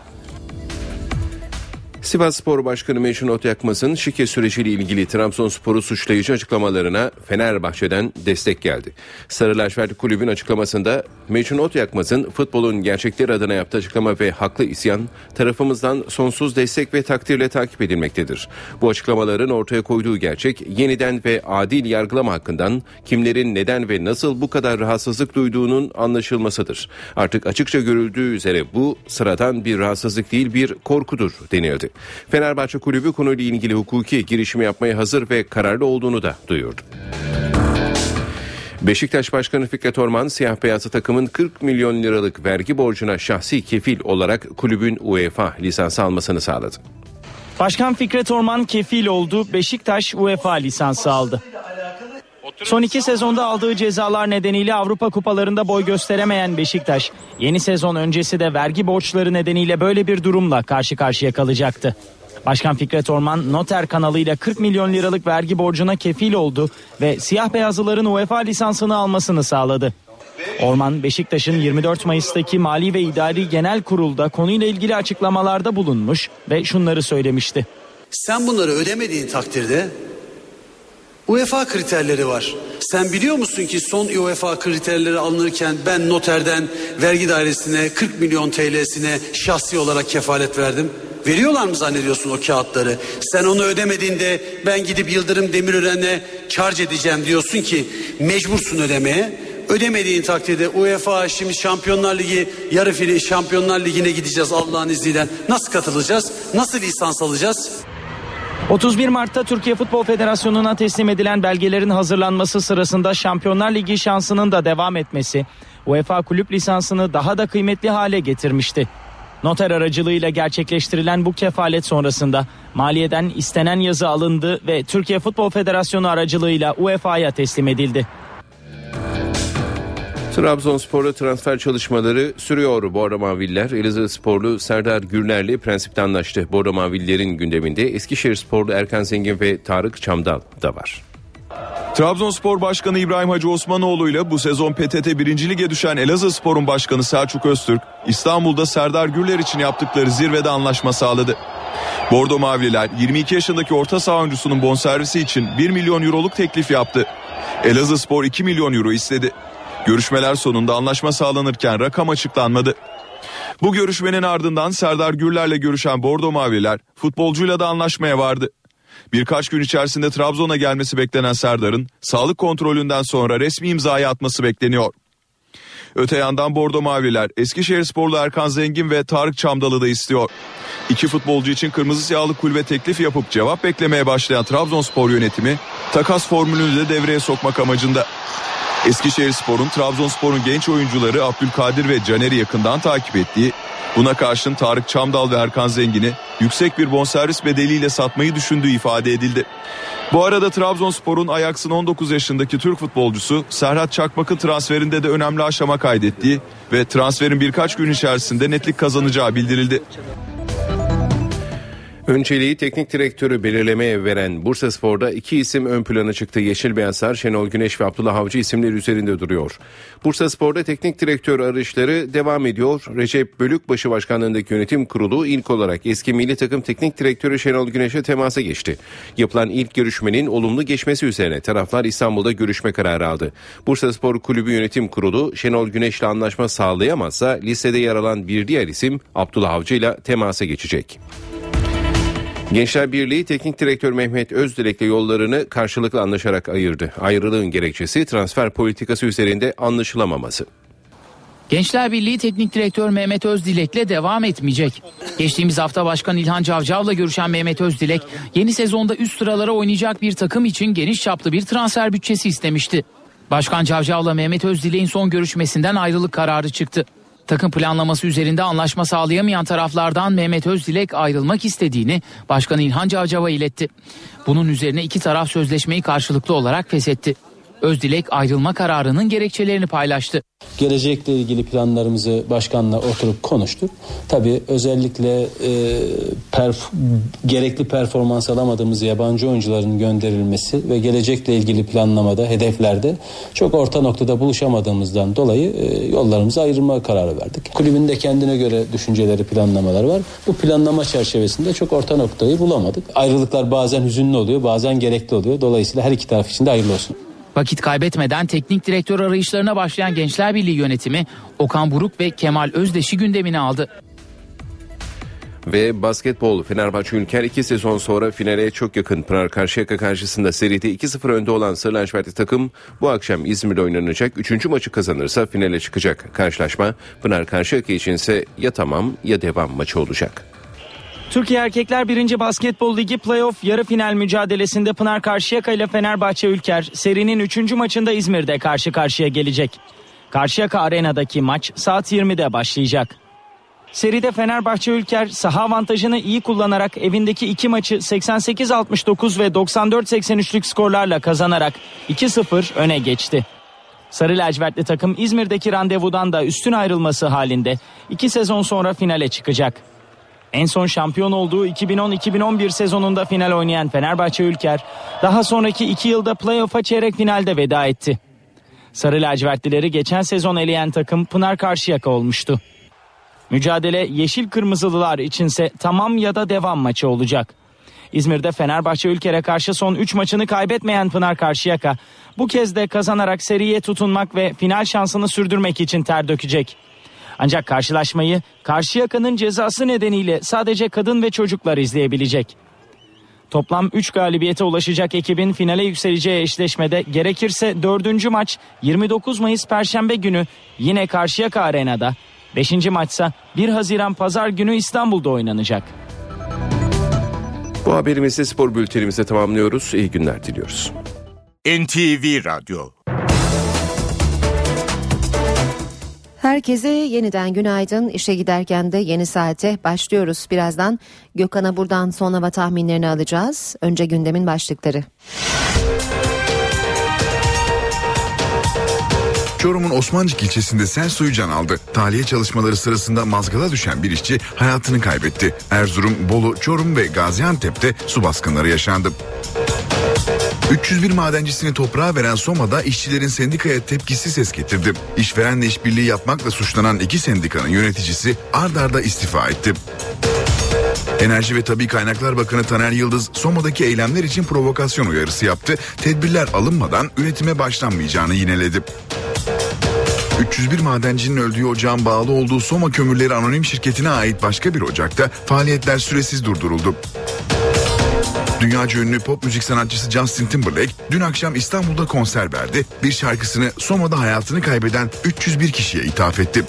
Sivas Spor Başkanı Mecnun Otyakmaz'ın şike süreciyle ilgili Trabzonspor'u suçlayıcı açıklamalarına Fenerbahçe'den destek geldi. Sarı Lacivert Kulübün açıklamasında Mecnun Otyakmaz'ın futbolun gerçekleri adına yaptığı açıklama ve haklı isyan tarafımızdan sonsuz destek ve takdirle takip edilmektedir. Bu açıklamaların ortaya koyduğu gerçek yeniden ve adil yargılama hakkından kimlerin neden ve nasıl bu kadar rahatsızlık duyduğunun anlaşılmasıdır. Artık açıkça görüldüğü üzere bu sıradan bir rahatsızlık değil bir korkudur denildi. Fenerbahçe kulübü konuyla ilgili hukuki girişimi yapmaya hazır ve kararlı olduğunu da duyurdu. Beşiktaş Başkanı Fikret Orman siyah beyazlı takımın 40 milyon liralık vergi borcuna şahsi kefil olarak kulübün UEFA lisansı almasını sağladı. Başkan Fikret Orman kefil oldu. Beşiktaş UEFA lisansı aldı. Son iki sezonda aldığı cezalar nedeniyle Avrupa kupalarında boy gösteremeyen Beşiktaş, yeni sezon öncesi de vergi borçları nedeniyle böyle bir durumla karşı karşıya kalacaktı. Başkan Fikret Orman noter kanalıyla 40 milyon liralık vergi borcuna kefil oldu ve siyah beyazlıların UEFA lisansını almasını sağladı. Orman Beşiktaş'ın 24 Mayıs'taki Mali ve İdari Genel Kurul'da konuyla ilgili açıklamalarda bulunmuş ve şunları söylemişti. Sen bunları ödemediğin takdirde UEFA kriterleri var. Sen biliyor musun ki son UEFA kriterleri alınırken ben noterden vergi dairesine 40 milyon TL'sine şahsi olarak kefalet verdim. Veriyorlar mı zannediyorsun o kağıtları? Sen onu ödemediğinde ben gidip Yıldırım Demirören'e charge edeceğim diyorsun ki mecbursun ödemeye. Ödemediğin takdirde UEFA şimdi Şampiyonlar Ligi yarı final Şampiyonlar Ligi'ne gideceğiz Allah'ın izniyle. Nasıl katılacağız? Nasıl lisans alacağız? 31 Mart'ta Türkiye Futbol Federasyonu'na teslim edilen belgelerin hazırlanması sırasında Şampiyonlar Ligi şansının da devam etmesi UEFA kulüp lisansını daha da kıymetli hale getirmişti. Noter aracılığıyla gerçekleştirilen bu kefalet sonrasında maliyeden istenen yazı alındı ve Türkiye Futbol Federasyonu aracılığıyla UEFA'ya teslim edildi. Trabzonspor'da transfer çalışmaları sürüyor. Bordo Maviller, Elazığ Sporlu Serdar Gürler'le prensipte anlaştı. Bordo Mavillerin gündeminde Eskişehir Sporlu Erkan Zengin ve Tarık Çamdal da var. Trabzonspor Başkanı İbrahim Hacı Osmanoğlu ile bu sezon PTT 1. Lige düşen Elazığ Spor'un başkanı Selçuk Öztürk, İstanbul'da Serdar Gürler için yaptıkları zirvede anlaşma sağladı. Bordo Mavililer 22 yaşındaki orta saha oyuncusunun bonservisi için 1 milyon euroluk teklif yaptı. Elazığ Spor 2 milyon euro istedi. Görüşmeler sonunda anlaşma sağlanırken rakam açıklanmadı. Bu görüşmenin ardından Serdar Gürler'le görüşen Bordo Mavililer futbolcuyla da anlaşmaya vardı. Birkaç gün içerisinde Trabzon'a gelmesi beklenen Serdar'ın sağlık kontrolünden sonra resmi imzayı atması bekleniyor. Öte yandan Bordo Mavililer Eskişehir Sporlu Erkan Zengin ve Tarık Çamdalı da istiyor. İki futbolcu için kırmızı siyahlı kulübe teklif yapıp cevap beklemeye başlayan Trabzonspor yönetimi takas formülünü de devreye sokmak amacında. Eskişehir Spor'un Trabzonspor'un genç oyuncuları Abdülkadir ve Caner'i yakından takip ettiği, buna karşın Tarık Çamdal ve Erkan Zengin'i yüksek bir bonservis bedeliyle satmayı düşündüğü ifade edildi. Bu arada Trabzonspor'un Ajax'ın 19 yaşındaki Türk futbolcusu Serhat Çakmak'ın transferinde de önemli aşama kaydettiği ve transferin birkaç gün içerisinde netlik kazanacağı bildirildi. Önceliği teknik direktörü belirlemeye veren Bursa Spor'da iki isim ön plana çıktı. Yeşil Beyazlar, Şenol Güneş ve Abdullah Avcı isimleri üzerinde duruyor. Bursa Spor'da teknik direktör arayışları devam ediyor. Recep Bölükbaşı Başkanlığındaki yönetim kurulu ilk olarak eski milli takım teknik direktörü Şenol Güneş'e temasa geçti. Yapılan ilk görüşmenin olumlu geçmesi üzerine taraflar İstanbul'da görüşme kararı aldı. Bursa Spor Kulübü Yönetim Kurulu Şenol Güneş'le anlaşma sağlayamazsa listede yer alan bir diğer isim Abdullah Avcı ile temasa geçecek. Gençler Birliği Teknik Direktör Mehmet Özdilek'le yollarını karşılıklı anlaşarak ayırdı. Ayrılığın gerekçesi transfer politikası üzerinde anlaşılamaması. Gençler Birliği Teknik Direktör Mehmet Özdilek'le devam etmeyecek. Geçtiğimiz hafta Başkan İlhan Cavcav'la görüşen Mehmet Özdilek, yeni sezonda üst sıralara oynayacak bir takım için geniş çaplı bir transfer bütçesi istemişti. Başkan Cavcav'la Mehmet Özdilek'in son görüşmesinden ayrılık kararı çıktı. Takım planlaması üzerinde anlaşma sağlayamayan taraflardan Mehmet Özdilek ayrılmak istediğini Başkan İlhan Cavcav'a iletti. Bunun üzerine iki taraf sözleşmeyi karşılıklı olarak feshetti. Özdilek ayrılma kararının gerekçelerini paylaştı. Gelecekle ilgili planlarımızı başkanla oturup konuştuk. Tabii özellikle e, perf gerekli performans alamadığımız yabancı oyuncuların gönderilmesi ve gelecekle ilgili planlamada, hedeflerde çok orta noktada buluşamadığımızdan dolayı e, yollarımızı ayırma kararı verdik. Kulübün de kendine göre düşünceleri, planlamaları var. Bu planlama çerçevesinde çok orta noktayı bulamadık. Ayrılıklar bazen hüzünlü oluyor, bazen gerekli oluyor. Dolayısıyla her iki taraf için de hayırlı olsun. Vakit kaybetmeden teknik direktör arayışlarına başlayan Gençler Birliği yönetimi Okan Buruk ve Kemal Özdeş'i gündemine aldı. Ve basketbol Fenerbahçe Ülker 2 sezon sonra finale çok yakın Pınar Karşıyaka karşısında seride 2-0 önde olan Sarı Lacivertli takım bu akşam İzmir'de oynanacak 3. maçı kazanırsa finale çıkacak. Karşılaşma Pınar Karşıyaka için ise ya tamam ya devam maçı olacak. Türkiye Erkekler 1. Basketbol Ligi playoff yarı final mücadelesinde Pınar Karşıyaka ile Fenerbahçe Ülker serinin 3. maçında İzmir'de karşı karşıya gelecek. Karşıyaka Arena'daki maç saat 20'de başlayacak. Seride Fenerbahçe Ülker saha avantajını iyi kullanarak evindeki iki maçı 88-69 ve 94-83'lük skorlarla kazanarak 2-0 öne geçti. Sarı lacivertli takım İzmir'deki randevudan da üstün ayrılması halinde iki sezon sonra finale çıkacak. En son şampiyon olduğu 2010-2011 sezonunda final oynayan Fenerbahçe Ülker daha sonraki iki yılda playoff'a çeyrek finalde veda etti. Sarı lacivertlileri geçen sezon eleyen takım Pınar Karşıyaka olmuştu. Mücadele Yeşil Kırmızılılar içinse tamam ya da devam maçı olacak. İzmir'de Fenerbahçe Ülker'e karşı son 3 maçını kaybetmeyen Pınar Karşıyaka bu kez de kazanarak seriye tutunmak ve final şansını sürdürmek için ter dökecek. Ancak karşılaşmayı Karşıyaka'nın cezası nedeniyle sadece kadın ve çocuklar izleyebilecek. Toplam 3 galibiyete ulaşacak ekibin finale yükseleceği eşleşmede gerekirse 4. maç 29 Mayıs Perşembe günü yine Karşıyaka Arena'da 5. maçsa 1 Haziran Pazar günü İstanbul'da oynanacak. Bu haberimizde spor bültenimizi tamamlıyoruz. İyi günler diliyoruz. NTV Radyo Herkese yeniden günaydın. İşe giderken de yeni saate başlıyoruz. Birazdan Gökhan'a buradan son hava tahminlerini alacağız. Önce gündemin başlıkları. Çorum'un Osmancık ilçesinde sel suyu can aldı. Tahliye çalışmaları sırasında mazgala düşen bir işçi hayatını kaybetti. Erzurum, Bolu, Çorum ve Gaziantep'te su baskınları yaşandı. 301 madencisini toprağa veren Soma'da işçilerin sendikaya tepkisi ses getirdi. İşverenle işbirliği yapmakla suçlanan iki sendikanın yöneticisi ard arda istifa etti. Enerji ve Tabi Kaynaklar Bakanı Taner Yıldız Soma'daki eylemler için provokasyon uyarısı yaptı. Tedbirler alınmadan üretime başlanmayacağını yineledi. 301 madencinin öldüğü ocağın bağlı olduğu Soma Kömürleri Anonim Şirketi'ne ait başka bir ocakta faaliyetler süresiz durduruldu. Dünyaca ünlü pop müzik sanatçısı Justin Timberlake dün akşam İstanbul'da konser verdi. Bir şarkısını Soma'da hayatını kaybeden 301 kişiye ithaf etti.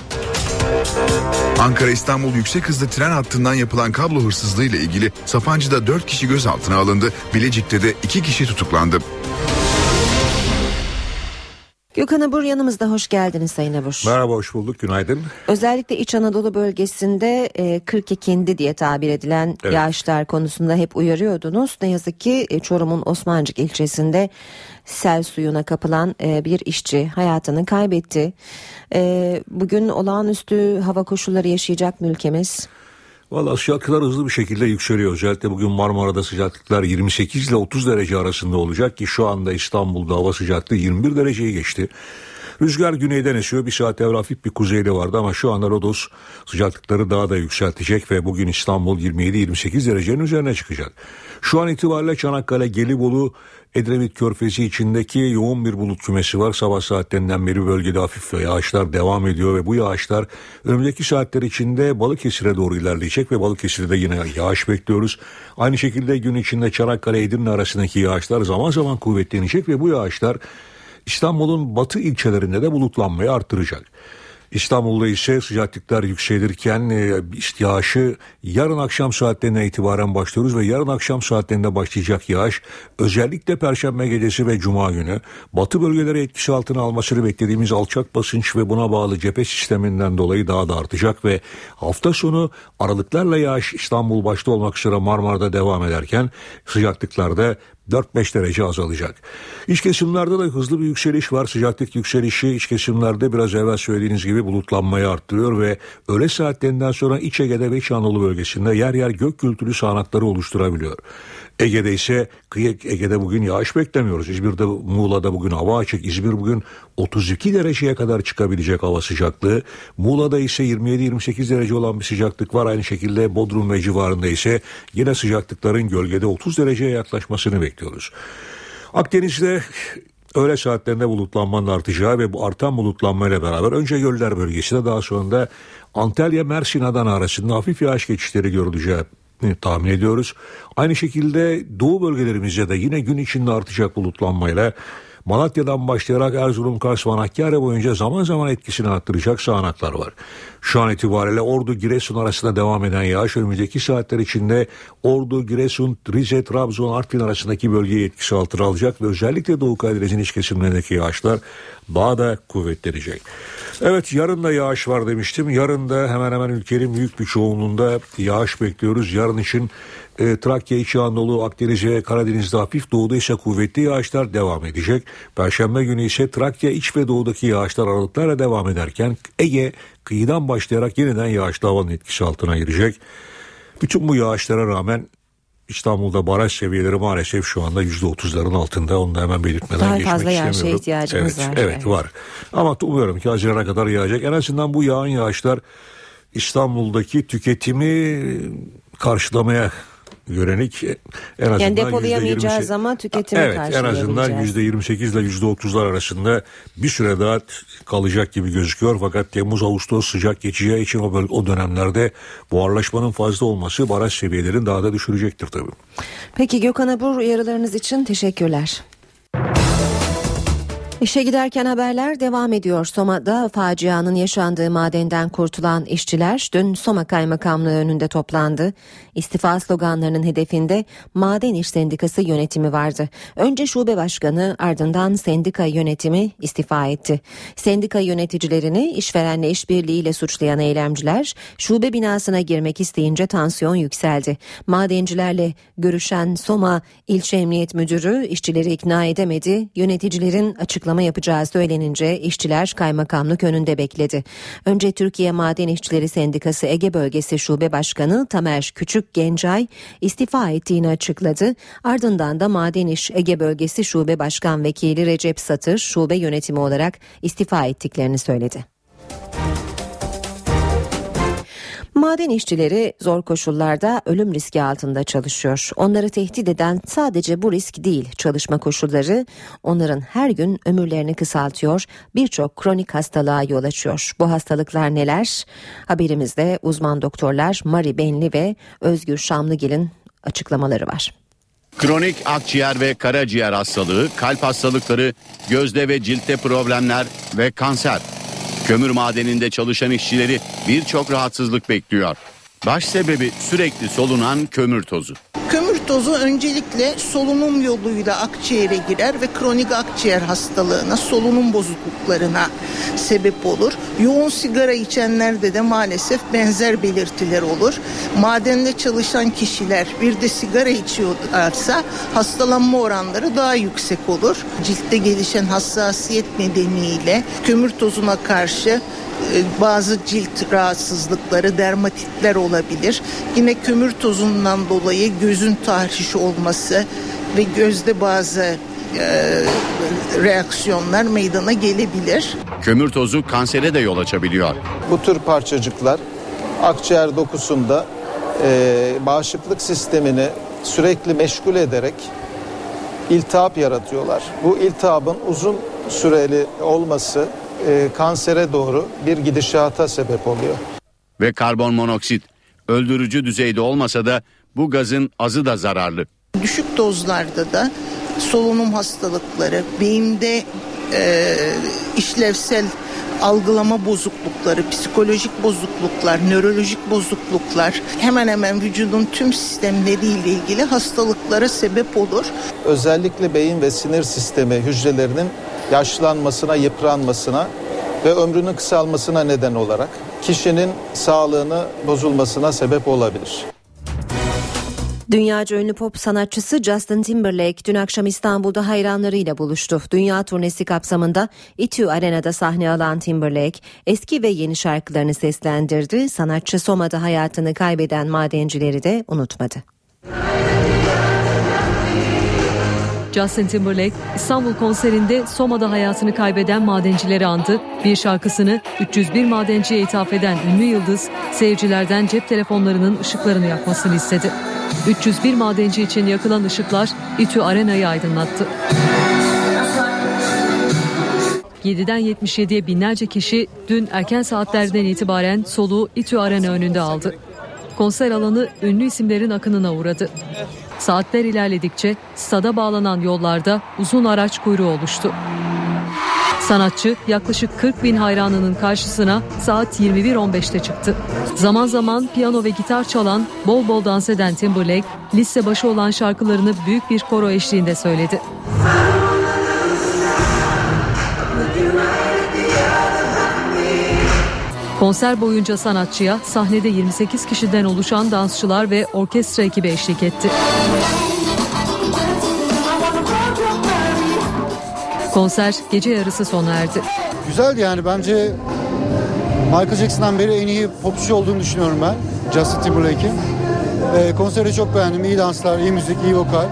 Ankara İstanbul yüksek hızlı tren hattından yapılan kablo hırsızlığı ile ilgili Sapancı'da 4 kişi gözaltına alındı. Bilecik'te de 2 kişi tutuklandı. Gökhan Abur yanımızda hoş geldiniz Sayın Abur. Merhaba hoş bulduk günaydın. Özellikle İç Anadolu bölgesinde e, 42'indi diye tabir edilen Evet. yağışlar konusunda hep uyarıyordunuz. Ne yazık ki e, Çorum'un Osmancık ilçesinde sel suyuna kapılan e, bir işçi hayatını kaybetti. E, bugün olağanüstü hava koşulları yaşayacak mı ülkemiz? Valla sıcaklıklar hızlı bir şekilde yükseliyor. Özellikle bugün Marmara'da sıcaklıklar 28 ile 30 derece arasında olacak ki şu anda İstanbul'da hava sıcaklığı 21 dereceyi geçti. Rüzgar güneyden esiyor. Bir saat evvel hafif bir kuzeyli vardı ama şu anda Rodos sıcaklıkları daha da yükseltecek ve bugün İstanbul 27-28 derecenin üzerine çıkacak. Şu an itibariyle Çanakkale, Gelibolu, Edremit Körfezi içindeki yoğun bir bulut kümesi var. Sabah saatlerinden beri bölgede hafif yağışlar devam ediyor ve bu yağışlar önümüzdeki saatler içinde Balıkesir'e doğru ilerleyecek ve Balıkesir'de yine yağış bekliyoruz. Aynı şekilde gün içinde Çanakkale Edirne arasındaki yağışlar zaman zaman kuvvetlenecek ve bu yağışlar İstanbul'un batı ilçelerinde de bulutlanmayı arttıracak. İstanbul'da ise sıcaklıklar yükselirken e, işte yağışı yarın akşam saatlerine itibaren başlıyoruz ve yarın akşam saatlerinde başlayacak yağış özellikle Perşembe gecesi ve Cuma günü batı bölgeleri etkisi altına almasını beklediğimiz alçak basınç ve buna bağlı cephe sisteminden dolayı daha da artacak ve hafta sonu aralıklarla yağış İstanbul başta olmak üzere Marmara'da devam ederken sıcaklıklarda 4-5 derece azalacak. İç kesimlerde de hızlı bir yükseliş var. Sıcaklık yükselişi iç kesimlerde biraz evvel söylediğiniz gibi bulutlanmayı arttırıyor ve öğle saatlerinden sonra İç Ege'de ve İç Anadolu bölgesinde yer yer gök gürültülü sağanakları oluşturabiliyor. Ege'de ise kıyı Ege'de bugün yağış beklemiyoruz. İzmir'de Muğla'da bugün hava açık. İzmir bugün 32 dereceye kadar çıkabilecek hava sıcaklığı. Muğla'da ise 27-28 derece olan bir sıcaklık var. Aynı şekilde Bodrum ve civarında ise yine sıcaklıkların gölgede 30 dereceye yaklaşmasını bekliyoruz. Akdeniz'de öğle saatlerinde bulutlanmanın artacağı ve bu artan bulutlanmayla beraber önce göller bölgesinde daha sonra da Antalya Mersin Adana arasında hafif yağış geçişleri görüleceği tahmin ediyoruz. Aynı şekilde doğu bölgelerimizde de yine gün içinde artacak bulutlanmayla Malatya'dan başlayarak Erzurum, Kars, Van Hakkari boyunca zaman zaman etkisini arttıracak sağanaklar var. Şu an itibariyle Ordu, Giresun arasında devam eden yağış önümüzdeki saatler içinde Ordu, Giresun, Rize, Trabzon, Artvin arasındaki bölgeyi etkisi altına alacak ve özellikle Doğu Karadeniz'in iç kesimlerindeki yağışlar daha da kuvvetlenecek. Evet yarın da yağış var demiştim. Yarın da hemen hemen ülkenin büyük bir çoğunluğunda yağış bekliyoruz. Yarın için e, Trakya, İç Anadolu, Akdeniz ve Karadeniz'de hafif doğuda ise kuvvetli yağışlar devam edecek. Perşembe günü ise Trakya, İç ve Doğu'daki yağışlar aralıklarla devam ederken Ege kıyıdan başlayarak yeniden yağışlı havanın etkisi altına girecek. Bütün bu yağışlara rağmen İstanbul'da baraj seviyeleri maalesef şu anda %30'ların altında. Onu da hemen belirtmeden Daha geçmek fazla istemiyorum. ihtiyacımız evet, var. Evet, Evet. var. Ama umuyorum ki Haziran'a kadar yağacak. En azından bu yağan yağışlar İstanbul'daki tüketimi karşılamaya yönelik en azından Yani depolayamayacağız %28 ama tüketimi Evet en azından karşılayabileceğiz. %28 ile %30'lar arasında bir süre daha kalacak gibi gözüküyor. Fakat Temmuz Ağustos sıcak geçeceği için o, böl- o dönemlerde buharlaşmanın fazla olması baraj seviyelerini daha da düşürecektir tabii. Peki Gökhan Abur uyarılarınız için teşekkürler. İşe giderken haberler devam ediyor. Soma'da facianın yaşandığı madenden kurtulan işçiler dün Soma Kaymakamlığı önünde toplandı. İstifa sloganlarının hedefinde Maden İş Sendikası yönetimi vardı. Önce şube başkanı ardından sendika yönetimi istifa etti. Sendika yöneticilerini işverenle işbirliğiyle suçlayan eylemciler şube binasına girmek isteyince tansiyon yükseldi. Madencilerle görüşen Soma İlçe Emniyet Müdürü işçileri ikna edemedi. Yöneticilerin açıklama yapacağı söylenince işçiler kaymakamlık önünde bekledi. Önce Türkiye Maden İşçileri Sendikası Ege Bölgesi Şube Başkanı Tamer Küçük Gencay istifa ettiğini açıkladı. Ardından da Maden İş Ege Bölgesi Şube Başkan Vekili Recep Satır şube yönetimi olarak istifa ettiklerini söyledi. Maden işçileri zor koşullarda ölüm riski altında çalışıyor. Onları tehdit eden sadece bu risk değil, çalışma koşulları onların her gün ömürlerini kısaltıyor, birçok kronik hastalığa yol açıyor. Bu hastalıklar neler? Haberimizde uzman doktorlar Mari Benli ve Özgür Şamlıgil'in açıklamaları var. Kronik akciğer ve karaciğer hastalığı, kalp hastalıkları, gözde ve ciltte problemler ve kanser. Kömür madeninde çalışan işçileri birçok rahatsızlık bekliyor. Baş sebebi sürekli solunan kömür tozu. Kömür tozu öncelikle solunum yoluyla akciğere girer ve kronik akciğer hastalığına, solunum bozukluklarına sebep olur. Yoğun sigara içenlerde de maalesef benzer belirtiler olur. Madende çalışan kişiler bir de sigara içiyorlarsa hastalanma oranları daha yüksek olur. Ciltte gelişen hassasiyet nedeniyle kömür tozuna karşı bazı cilt rahatsızlıkları, dermatitler olabilir. Yine kömür tozundan dolayı gözün tahriş olması ve gözde bazı e, reaksiyonlar meydana gelebilir. Kömür tozu kansere de yol açabiliyor. Bu tür parçacıklar akciğer dokusunda e, bağışıklık sistemini sürekli meşgul ederek iltihap yaratıyorlar. Bu iltihabın uzun süreli olması e, kansere doğru bir gidişata sebep oluyor. Ve karbon monoksit öldürücü düzeyde olmasa da bu gazın azı da zararlı. Düşük dozlarda da solunum hastalıkları, beyinde e, işlevsel algılama bozuklukları, psikolojik bozukluklar, nörolojik bozukluklar hemen hemen vücudun tüm sistemleriyle ilgili hastalıklara sebep olur. Özellikle beyin ve sinir sistemi hücrelerinin yaşlanmasına, yıpranmasına ve ömrünün kısalmasına neden olarak kişinin sağlığını bozulmasına sebep olabilir. Dünyaca ünlü pop sanatçısı Justin Timberlake dün akşam İstanbul'da hayranlarıyla buluştu. Dünya turnesi kapsamında İTÜ Arena'da sahne alan Timberlake eski ve yeni şarkılarını seslendirdi. Sanatçı Soma'da hayatını kaybeden madencileri de unutmadı. Justin Timberlake İstanbul konserinde Soma'da hayatını kaybeden madencileri andı. Bir şarkısını 301 madenciye ithaf eden ünlü yıldız seyircilerden cep telefonlarının ışıklarını yakmasını istedi. 301 madenci için yakılan ışıklar İTÜ Arena'yı aydınlattı. 7'den 77'ye binlerce kişi dün erken saatlerden itibaren soluğu İTÜ Arena önünde aldı. Konser alanı ünlü isimlerin akınına uğradı. Saatler ilerledikçe stada bağlanan yollarda uzun araç kuyruğu oluştu. Sanatçı yaklaşık 40 bin hayranının karşısına saat 21.15'te çıktı. Zaman zaman piyano ve gitar çalan, bol bol dans eden Timberlake, liste başı olan şarkılarını büyük bir koro eşliğinde söyledi. Konser boyunca sanatçıya sahnede 28 kişiden oluşan dansçılar ve orkestra ekibi eşlik etti. Konser gece yarısı sona erdi. Güzeldi yani bence Michael Jackson'dan beri en iyi popçu olduğunu düşünüyorum ben. Justin Timberlake'in. Ee, konseri çok beğendim. İyi danslar, iyi müzik, iyi vokal.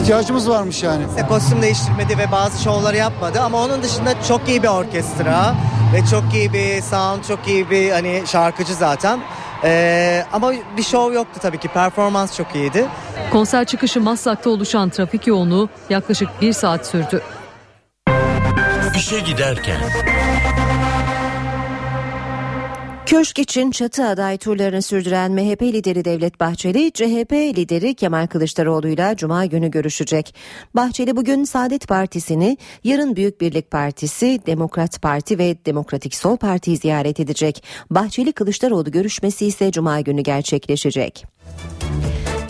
İhtiyacımız varmış yani. İşte kostüm değiştirmedi ve bazı şovları yapmadı ama onun dışında çok iyi bir orkestra ve çok iyi bir sound, çok iyi bir hani şarkıcı zaten. Ee, ama bir şov yoktu tabii ki. Performans çok iyiydi. Konser çıkışı Maslak'ta oluşan trafik yoğunluğu yaklaşık bir saat sürdü. İşe giderken. Köşk için çatı aday turlarını sürdüren MHP lideri Devlet Bahçeli, CHP lideri Kemal Kılıçdaroğlu'yla Cuma günü görüşecek. Bahçeli bugün Saadet Partisi'ni, yarın Büyük Birlik Partisi, Demokrat Parti ve Demokratik Sol Parti'yi ziyaret edecek. Bahçeli-Kılıçdaroğlu görüşmesi ise Cuma günü gerçekleşecek.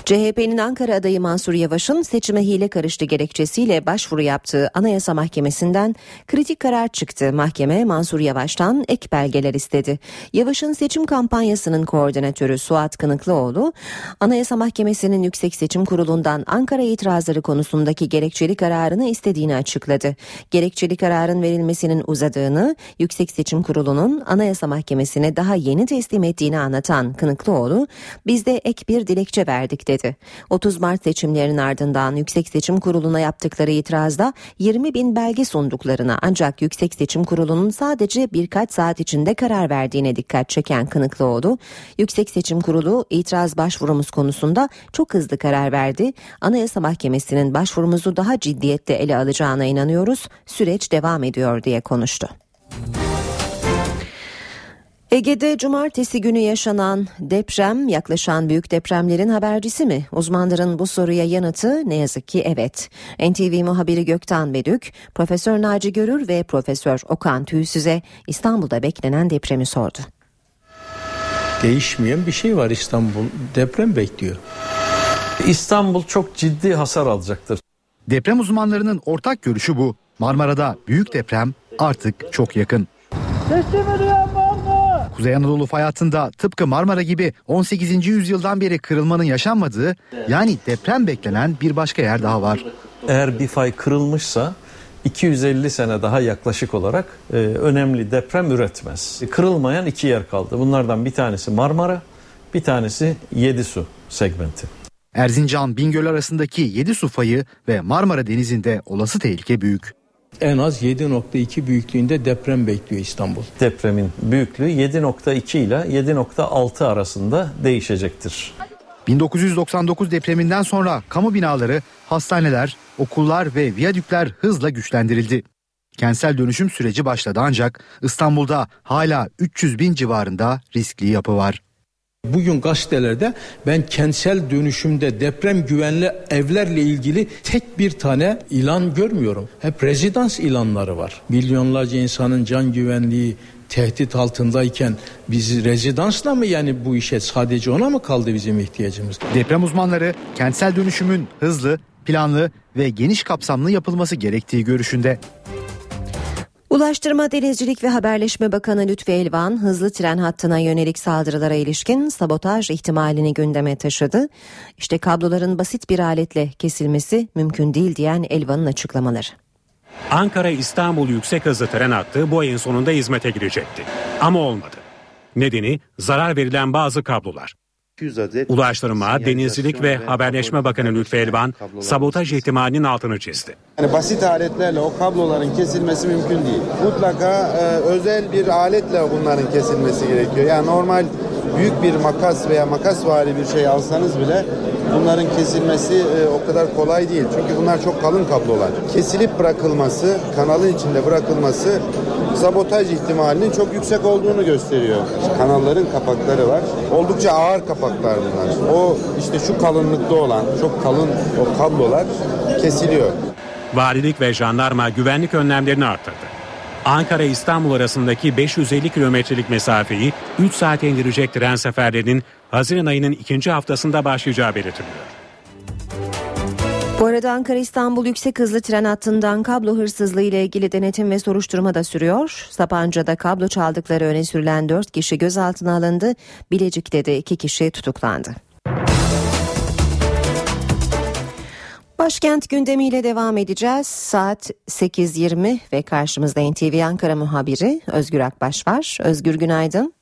CHP'nin Ankara adayı Mansur Yavaş'ın seçime hile karıştı gerekçesiyle başvuru yaptığı Anayasa Mahkemesi'nden kritik karar çıktı. Mahkeme Mansur Yavaş'tan ek belgeler istedi. Yavaş'ın seçim kampanyasının koordinatörü Suat Kınıklıoğlu, Anayasa Mahkemesi'nin Yüksek Seçim Kurulu'ndan Ankara itirazları konusundaki gerekçeli kararını istediğini açıkladı. Gerekçeli kararın verilmesinin uzadığını, Yüksek Seçim Kurulu'nun Anayasa Mahkemesi'ne daha yeni teslim ettiğini anlatan Kınıklıoğlu, biz de ek bir dilekçe verdik dedi. 30 Mart seçimlerinin ardından Yüksek Seçim Kurulu'na yaptıkları itirazda 20 bin belge sunduklarına ancak Yüksek Seçim Kurulu'nun sadece birkaç saat içinde karar verdiğine dikkat çeken Kınıklıoğlu, Yüksek Seçim Kurulu itiraz başvurumuz konusunda çok hızlı karar verdi. Anayasa Mahkemesi'nin başvurumuzu daha ciddiyetle ele alacağına inanıyoruz. Süreç devam ediyor diye konuştu. Ege'de cumartesi günü yaşanan deprem yaklaşan büyük depremlerin habercisi mi? Uzmanların bu soruya yanıtı ne yazık ki evet. NTV muhabiri Gökten Bedük, Profesör Naci Görür ve Profesör Okan Tüysüz'e İstanbul'da beklenen depremi sordu. Değişmeyen bir şey var İstanbul. Deprem bekliyor. İstanbul çok ciddi hasar alacaktır. Deprem uzmanlarının ortak görüşü bu. Marmara'da büyük deprem artık çok yakın. Sesimi mı? Kuzey Anadolu fay hattında tıpkı Marmara gibi 18. yüzyıldan beri kırılmanın yaşanmadığı yani deprem beklenen bir başka yer daha var. Eğer bir fay kırılmışsa 250 sene daha yaklaşık olarak e, önemli deprem üretmez. Kırılmayan iki yer kaldı. Bunlardan bir tanesi Marmara, bir tanesi Yedisu segmenti. Erzincan Bingöl arasındaki 7 su fayı ve Marmara Denizi'nde olası tehlike büyük. En az 7.2 büyüklüğünde deprem bekliyor İstanbul. Depremin büyüklüğü 7.2 ile 7.6 arasında değişecektir. 1999 depreminden sonra kamu binaları, hastaneler, okullar ve viyadükler hızla güçlendirildi. Kentsel dönüşüm süreci başladı ancak İstanbul'da hala 300 bin civarında riskli yapı var. Bugün gazetelerde ben kentsel dönüşümde deprem güvenli evlerle ilgili tek bir tane ilan görmüyorum. Hep rezidans ilanları var. Milyonlarca insanın can güvenliği tehdit altındayken biz rezidansla mı yani bu işe sadece ona mı kaldı bizim ihtiyacımız? Deprem uzmanları kentsel dönüşümün hızlı, planlı ve geniş kapsamlı yapılması gerektiği görüşünde. Ulaştırma, Denizcilik ve Haberleşme Bakanı Lütfi Elvan hızlı tren hattına yönelik saldırılara ilişkin sabotaj ihtimalini gündeme taşıdı. İşte kabloların basit bir aletle kesilmesi mümkün değil diyen Elvan'ın açıklamaları. Ankara-İstanbul yüksek hızlı tren hattı bu ayın sonunda hizmete girecekti. Ama olmadı. Nedeni zarar verilen bazı kablolar. Ulaştırma, Denizcilik ve Haberleşme Bakanı Lütfi Elvan sabotaj ihtimalinin altını çizdi. Yani basit aletlerle o kabloların kesilmesi mümkün değil. Mutlaka e, özel bir aletle bunların kesilmesi gerekiyor. Yani normal büyük bir makas veya makas vari bir şey alsanız bile bunların kesilmesi e, o kadar kolay değil. Çünkü bunlar çok kalın kablolar. Kesilip bırakılması, kanalın içinde bırakılması sabotaj ihtimalinin çok yüksek olduğunu gösteriyor. Kanalların kapakları var. Oldukça ağır kapaklar bunlar. O işte şu kalınlıkta olan çok kalın o kablolar kesiliyor. Valilik ve jandarma güvenlik önlemlerini arttırdı. Ankara İstanbul arasındaki 550 kilometrelik mesafeyi 3 saate indirecek tren seferlerinin Haziran ayının ikinci haftasında başlayacağı belirtiliyor. Bu arada Ankara İstanbul yüksek hızlı tren hattından kablo hırsızlığı ile ilgili denetim ve soruşturma da sürüyor. Sapanca'da kablo çaldıkları öne sürülen 4 kişi gözaltına alındı. Bilecik'te de 2 kişi tutuklandı. Başkent gündemiyle devam edeceğiz. Saat 8.20 ve karşımızda NTV Ankara muhabiri Özgür Akbaş var. Özgür günaydın.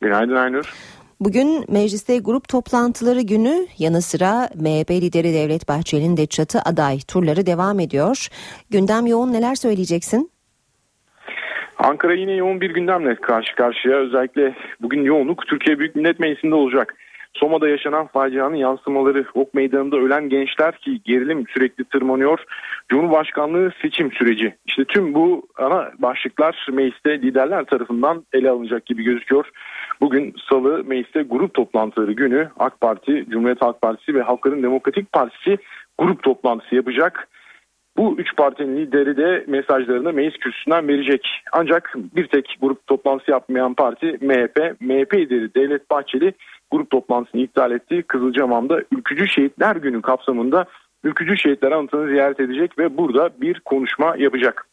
Günaydın Aynur. Bugün mecliste grup toplantıları günü yanı sıra MHP lideri Devlet Bahçeli'nin de çatı aday turları devam ediyor. Gündem yoğun neler söyleyeceksin? Ankara yine yoğun bir gündemle karşı karşıya. Özellikle bugün yoğunluk Türkiye Büyük Millet Meclisi'nde olacak. Soma'da yaşanan facianın yansımaları, ok meydanında ölen gençler ki gerilim sürekli tırmanıyor. Cumhurbaşkanlığı seçim süreci. İşte tüm bu ana başlıklar mecliste liderler tarafından ele alınacak gibi gözüküyor. Bugün salı mecliste grup toplantıları günü AK Parti, Cumhuriyet Halk Partisi ve Halkların Demokratik Partisi grup toplantısı yapacak. Bu üç partinin lideri de mesajlarını meclis kürsüsünden verecek. Ancak bir tek grup toplantısı yapmayan parti MHP. MHP lideri Devlet Bahçeli grup toplantısını iptal etti. Kızılcamam'da Ülkücü Şehitler Günü kapsamında Ülkücü Şehitler Anıtı'nı ziyaret edecek ve burada bir konuşma yapacak.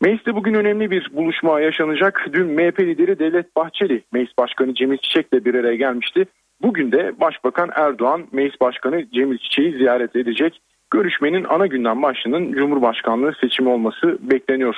Mecliste bugün önemli bir buluşma yaşanacak. Dün MHP lideri Devlet Bahçeli, Meclis Başkanı Cemil Çiçek'le bir araya gelmişti. Bugün de Başbakan Erdoğan, Meclis Başkanı Cemil Çiçek'i ziyaret edecek. Görüşmenin ana gündem başlığının Cumhurbaşkanlığı seçimi olması bekleniyor.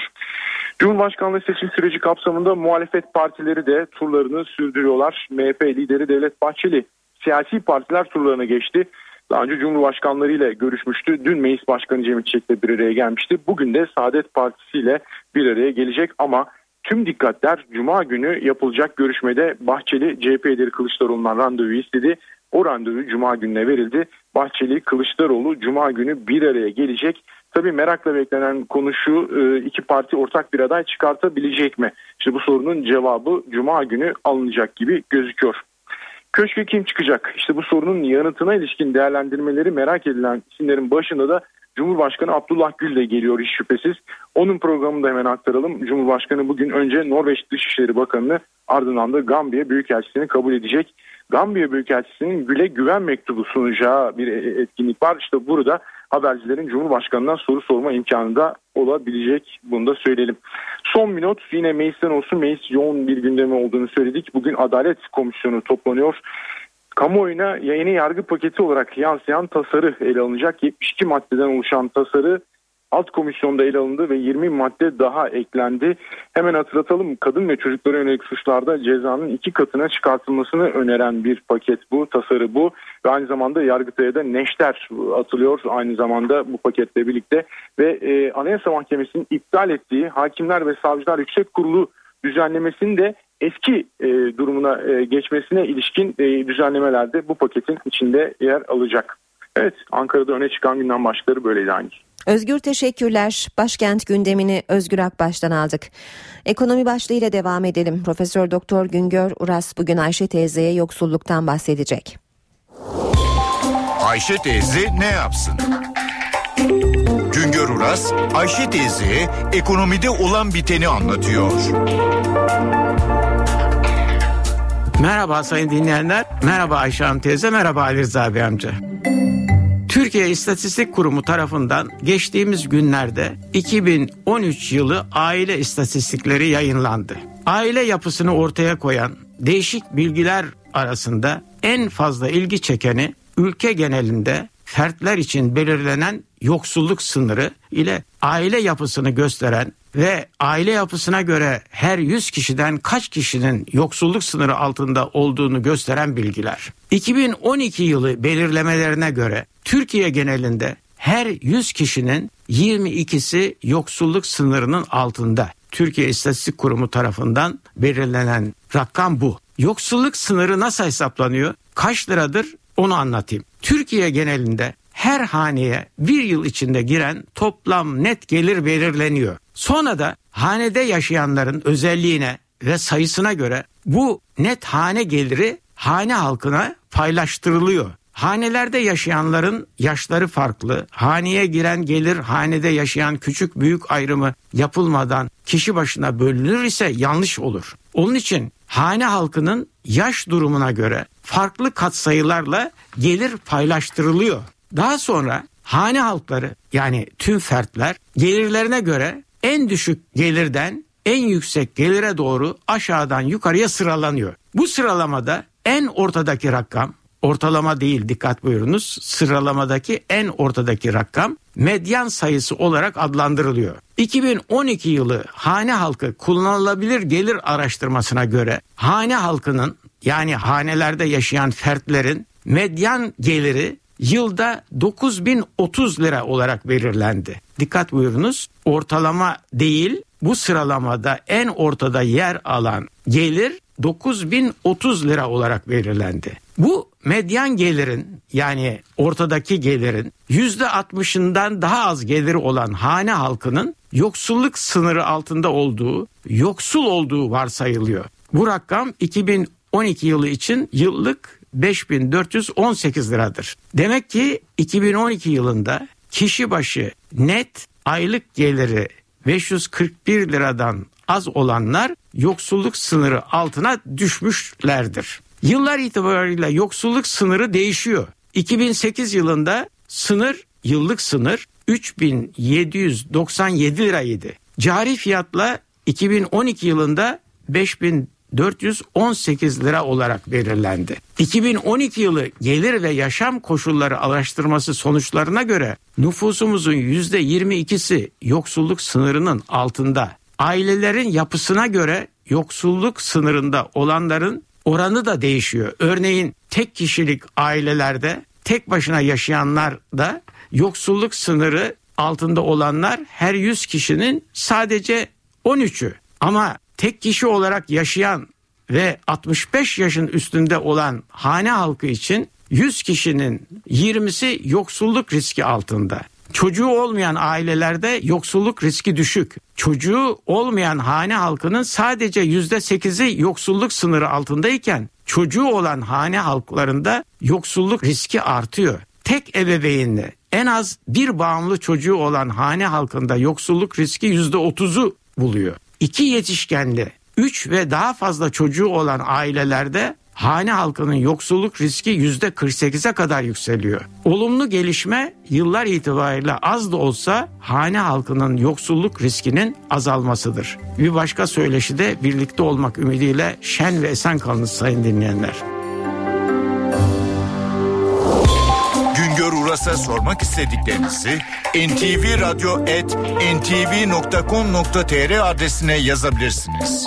Cumhurbaşkanlığı seçim süreci kapsamında muhalefet partileri de turlarını sürdürüyorlar. MHP lideri Devlet Bahçeli siyasi partiler turlarına geçti. Daha önce Cumhurbaşkanları ile görüşmüştü. Dün Meclis Başkanı Cemil Çiçek'le bir araya gelmişti. Bugün de Saadet Partisi ile bir araya gelecek ama tüm dikkatler Cuma günü yapılacak görüşmede Bahçeli CHP lideri Kılıçdaroğlu'ndan randevu istedi. O randevu Cuma gününe verildi. Bahçeli Kılıçdaroğlu Cuma günü bir araya gelecek. Tabii merakla beklenen konu şu e, iki parti ortak bir aday çıkartabilecek mi? İşte bu sorunun cevabı Cuma günü alınacak gibi gözüküyor. Köşke kim çıkacak? İşte bu sorunun yanıtına ilişkin değerlendirmeleri merak edilen isimlerin başında da Cumhurbaşkanı Abdullah Gül de geliyor hiç şüphesiz. Onun programını da hemen aktaralım. Cumhurbaşkanı bugün önce Norveç Dışişleri Bakanı'nı ardından da Gambiya Büyükelçisi'ni kabul edecek. Gambiya Büyükelçisi'nin Gül'e güven mektubu sunacağı bir etkinlik var. İşte burada habercilerin Cumhurbaşkanı'ndan soru sorma imkanı da olabilecek. Bunu da söyleyelim. Son minut yine meclisten olsun meclis yoğun bir gündemi olduğunu söyledik. Bugün Adalet Komisyonu toplanıyor. Kamuoyuna yeni yargı paketi olarak yansıyan tasarı ele alınacak. 72 maddeden oluşan tasarı alt komisyonda ele alındı ve 20 madde daha eklendi. Hemen hatırlatalım kadın ve çocuklara yönelik suçlarda cezanın iki katına çıkartılmasını öneren bir paket bu, tasarı bu. Ve aynı zamanda Yargıtay'a da neşter atılıyor aynı zamanda bu paketle birlikte. Ve e, Anayasa Mahkemesi'nin iptal ettiği Hakimler ve Savcılar Yüksek Kurulu düzenlemesini de eski e, durumuna e, geçmesine ilişkin e, düzenlemelerde bu paketin içinde yer alacak. Evet Ankara'da öne çıkan gündem başlıkları böyleydi aynı. Özgür teşekkürler. Başkent gündemini Özgür Akbaş'tan aldık. Ekonomi başlığıyla devam edelim. Profesör Doktor Güngör Uras bugün Ayşe teyzeye yoksulluktan bahsedecek. Ayşe teyze ne yapsın? Güngör Uras, Ayşe teyzeye ekonomide olan biteni anlatıyor. Merhaba sayın dinleyenler, merhaba Ayşe Hanım teyze, merhaba Ali Rıza Bey amca. Türkiye İstatistik Kurumu tarafından geçtiğimiz günlerde 2013 yılı aile istatistikleri yayınlandı. Aile yapısını ortaya koyan değişik bilgiler arasında en fazla ilgi çekeni ülke genelinde fertler için belirlenen yoksulluk sınırı ile aile yapısını gösteren ve aile yapısına göre her 100 kişiden kaç kişinin yoksulluk sınırı altında olduğunu gösteren bilgiler. 2012 yılı belirlemelerine göre Türkiye genelinde her 100 kişinin 22'si yoksulluk sınırının altında. Türkiye İstatistik Kurumu tarafından belirlenen rakam bu. Yoksulluk sınırı nasıl hesaplanıyor? Kaç liradır Onu anlatayım. Türkiye genelinde her haneye bir yıl içinde giren toplam net gelir belirleniyor. Sonra da hanede yaşayanların özelliğine ve sayısına göre bu net hane geliri hane halkına paylaştırılıyor. Hanelerde yaşayanların yaşları farklı. Haneye giren gelir hanede yaşayan küçük büyük ayrımı yapılmadan kişi başına bölünür ise yanlış olur. Onun için hane halkının yaş durumuna göre farklı katsayılarla gelir paylaştırılıyor. Daha sonra hane halkları yani tüm fertler gelirlerine göre en düşük gelirden en yüksek gelire doğru aşağıdan yukarıya sıralanıyor. Bu sıralamada en ortadaki rakam ortalama değil dikkat buyurunuz sıralamadaki en ortadaki rakam medyan sayısı olarak adlandırılıyor. 2012 yılı hane halkı kullanılabilir gelir araştırmasına göre hane halkının yani hanelerde yaşayan fertlerin medyan geliri yılda 9030 lira olarak belirlendi. Dikkat buyurunuz ortalama değil bu sıralamada en ortada yer alan gelir 9030 lira olarak belirlendi. Bu medyan gelirin yani ortadaki gelirin %60'ından daha az geliri olan hane halkının yoksulluk sınırı altında olduğu, yoksul olduğu varsayılıyor. Bu rakam 2012 yılı için yıllık 5418 liradır. Demek ki 2012 yılında kişi başı net aylık geliri 541 liradan az olanlar yoksulluk sınırı altına düşmüşlerdir. Yıllar itibariyle yoksulluk sınırı değişiyor. 2008 yılında sınır yıllık sınır 3797 liraydı. Cari fiyatla 2012 yılında 5418 lira olarak belirlendi. 2012 yılı gelir ve yaşam koşulları araştırması sonuçlarına göre nüfusumuzun %22'si yoksulluk sınırının altında. Ailelerin yapısına göre yoksulluk sınırında olanların oranı da değişiyor. Örneğin tek kişilik ailelerde tek başına yaşayanlar da yoksulluk sınırı altında olanlar her 100 kişinin sadece 13'ü. Ama tek kişi olarak yaşayan ve 65 yaşın üstünde olan hane halkı için 100 kişinin 20'si yoksulluk riski altında. Çocuğu olmayan ailelerde yoksulluk riski düşük. Çocuğu olmayan hane halkının sadece yüzde sekizi yoksulluk sınırı altındayken çocuğu olan hane halklarında yoksulluk riski artıyor. Tek ebeveynli en az bir bağımlı çocuğu olan hane halkında yoksulluk riski yüzde otuzu buluyor. İki yetişkenli, üç ve daha fazla çocuğu olan ailelerde hane halkının yoksulluk riski yüzde 48'e kadar yükseliyor. Olumlu gelişme yıllar itibariyle az da olsa hane halkının yoksulluk riskinin azalmasıdır. Bir başka söyleşi de birlikte olmak ümidiyle şen ve esen kalınız sayın dinleyenler. Uras'a sormak istediklerinizi ntvradio.ntv.com.tr adresine yazabilirsiniz.